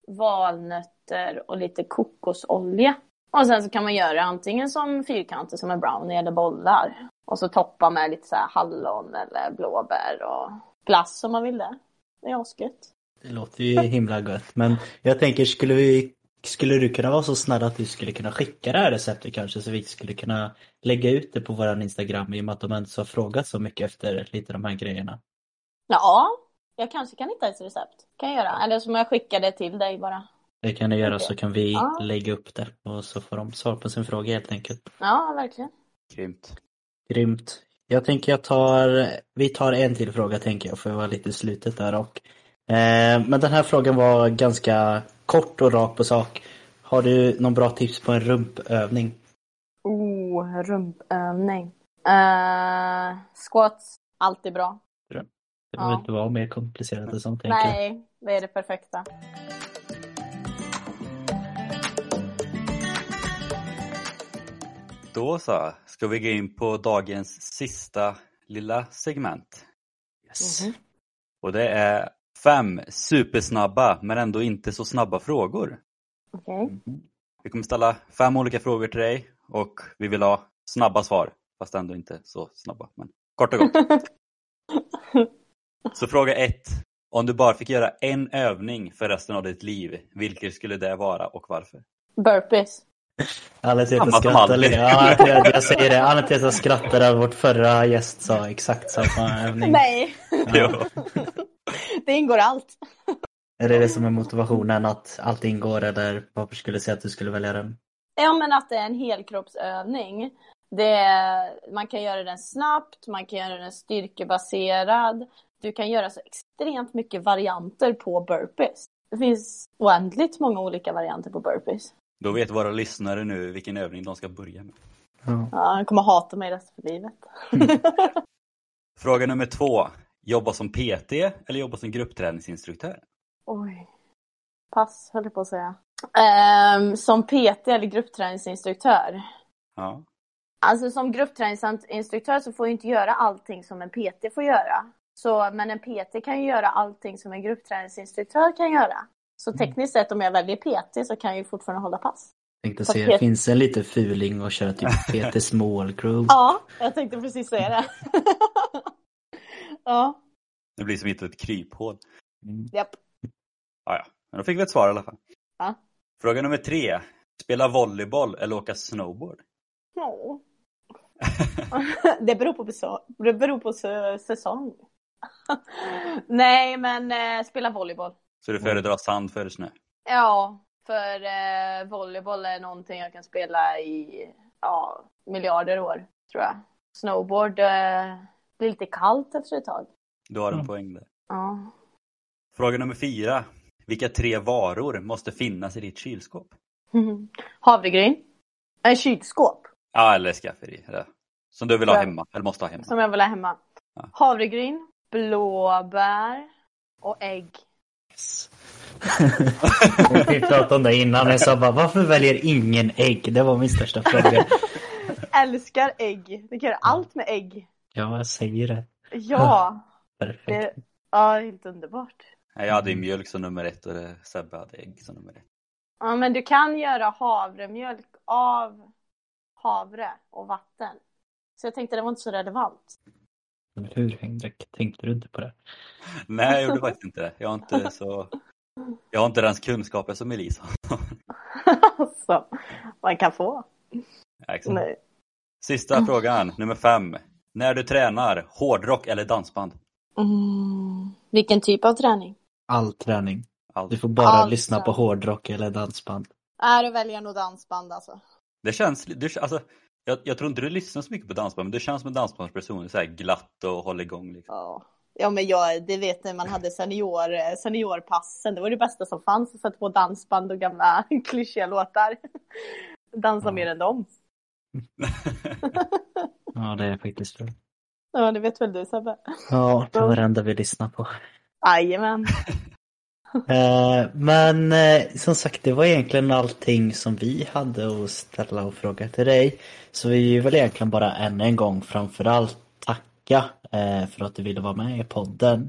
valnötter och lite kokosolja. Och sen så kan man göra antingen som fyrkanter som en brownie eller bollar. Och så toppa med lite så hallon eller blåbär och glass om man vill det. Det är asgött. Det låter ju himla gött. Men jag tänker, skulle, vi, skulle du kunna vara så snäll att du skulle kunna skicka det här receptet kanske så vi skulle kunna lägga ut det på vår Instagram i och med att de ens har frågat så mycket efter lite de här grejerna? Ja, jag kanske kan hitta ett recept. Kan jag göra. Eller så må jag skicka det till dig bara. Det kan du göra okay. så kan vi ja. lägga upp det och så får de svar på sin fråga helt enkelt. Ja, verkligen. Grymt. Grymt. Jag tänker jag tar, vi tar en till fråga tänker jag för att vara lite i slutet där och eh, Men den här frågan var ganska kort och rak på sak. Har du någon bra tips på en rumpövning? Oh, rumpövning. Uh, squats, alltid bra. Det behöver ja. inte vara mer komplicerat än så. Nej, det är det perfekta. Då så, ska vi gå in på dagens sista lilla segment. Yes. Mm -hmm. Och det är fem supersnabba men ändå inte så snabba frågor. Okay. Mm -hmm. Vi kommer ställa fem olika frågor till dig och vi vill ha snabba svar. Fast ändå inte så snabba, men kort och gott. så fråga ett. Om du bara fick göra en övning för resten av ditt liv, vilken skulle det vara och varför? Burpees. Anledningen till att jag Ja, jag, jag säger det. Anledningen till att jag skrattar över vårt förra gäst sa exakt samma övning. Nej. Ja. det ingår allt. Är det det som är motivationen, att allt ingår eller varför skulle du säga att du skulle välja den? Ja, men att det är en helkroppsövning. Det är, man kan göra den snabbt, man kan göra den styrkebaserad. Du kan göra så extremt mycket varianter på burpees. Det finns oändligt många olika varianter på burpees. Då vet våra lyssnare nu vilken övning de ska börja med. Ja. Ja, han kommer hata mig resten av livet. Fråga nummer två. Jobba som PT eller jobba som gruppträningsinstruktör? Oj. Pass, höll jag på att säga. Ehm, som PT eller gruppträningsinstruktör. Ja. Alltså som gruppträningsinstruktör så får jag inte göra allting som en PT får göra. Så, men en PT kan ju göra allting som en gruppträningsinstruktör kan göra. Så tekniskt sett om jag väljer PT så kan jag ju fortfarande hålla pass. Tänkte Fast se, Pet- finns det en liten fuling och köra typ Peter Small Group? Ja, jag tänkte precis säga det. ja, Det blir som inte ett kryphål. Mm. japp. Ja, ja. Men då fick vi ett svar i alla fall. Ja. Fråga nummer tre. Spela volleyboll eller åka snowboard? Åh. det beror på, beso- det beror på sä- säsong. Nej, men eh, spela volleyboll. Så du föredrar sand före snö? Ja, för eh, volleyboll är någonting jag kan spela i ja, miljarder år, tror jag. Snowboard eh, blir lite kallt efter ett tag. Du har en Mm. poäng där. Ja. Fråga nummer fyra. Vilka tre varor måste finnas i ditt kylskåp? Havregryn. En kylskåp Ja, eller skafferi. Som du vill ha hemma, eller måste ha hemma. som jag vill ha hemma. Ja. Havregryn, blåbär och ägg. Yes. Vi pratade om det innan, jag sa bara varför väljer ingen ägg? Det var min största fråga. Älskar ägg. Det kan göra allt med ägg. Ja, jag säger det. Ja, Perfekt. det, ja, helt underbart. Jag hade ju mjölk som nummer ett och Sebbe hade ägg som nummer ett. Ja, men du kan göra havremjölk av havre och vatten. Så jag tänkte det var inte så relevant. Eller Hur Henrik? Tänkte du inte på det? Nej, jag gjorde faktiskt inte det. Jag har inte så... Jag har inte den kunskapen som Elisa har. alltså, man kan få. Exakt. Nej. Sista frågan, nummer fem. När du tränar, hårdrock eller dansband? Mm. Vilken typ av träning? All träning. Allt. Du får bara Allt lyssna på träning. hårdrock eller dansband. Är du väljer nog dansband alltså. Det känns, du, alltså, jag, jag tror inte du lyssnar så mycket på dansband, men du känns som en dansbandsperson, så här glatt och håller igång. Liksom. Ja. Ja men jag, det vet när man hade senior, seniorpassen, det var det bästa som fanns att sätta på dansband och gamla klyschiga låtar. Dansa Ja. mer än dem. Ja, det är faktiskt bra. Ja det vet väl du Sebbe? Ja, det var det enda vi lyssnade på. Jajamän. Eh, men eh, som sagt, det var egentligen allting som vi hade att ställa och fråga till dig. Så vi vill väl egentligen bara än en gång framförallt tacka eh, för att du ville vara med i podden.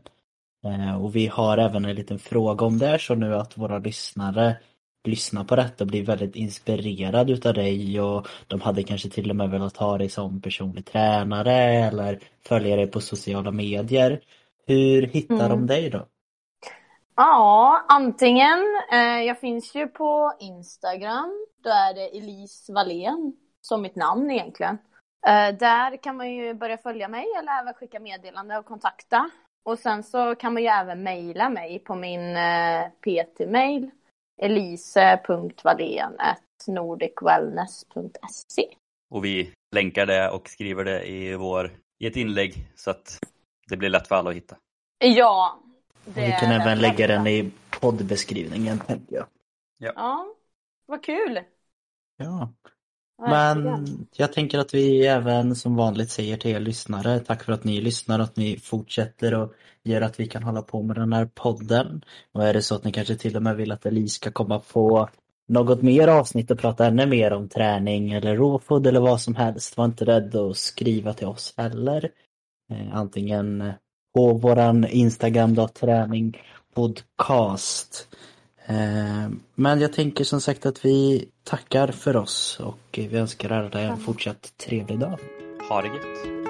Eh, och vi har även en liten fråga om det, så nu att våra lyssnare lyssnar på detta och blir väldigt inspirerad utav dig och de hade kanske till och med velat ha dig som personlig tränare eller följa dig på sociala medier. Hur hittar Mm. de dig då? Ja, antingen. Eh, jag finns ju på Instagram. Då är det Elise Wallén som mitt namn egentligen. Eh, där kan man ju börja följa mig eller även skicka meddelande och kontakta. Och sen så kan man ju även mejla mig på min eh, PT-mail elise.vallén.nordicwellness.se Och vi länkar det och skriver det i, vår, i ett inlägg så att det blir lätt för alla att hitta. Ja. Det Vi kan även lägga den i poddbeskrivningen tänker jag. Ja, vad kul. Ja. Men jag tänker att vi även som vanligt säger till er lyssnare, tack för att ni lyssnar och att ni fortsätter och gör att vi kan hålla på med den här podden. Och är det så att ni kanske till och med vill att Elise ska komma på något mer avsnitt och prata ännu mer om träning eller råfood eller vad som helst, var inte rädd att skriva till oss heller. Eh, antingen på våran Instagram då, träning podcast. Eh, Men jag tänker som sagt att vi tackar för oss och vi önskar alla en fortsatt trevlig dag. Ha det gött!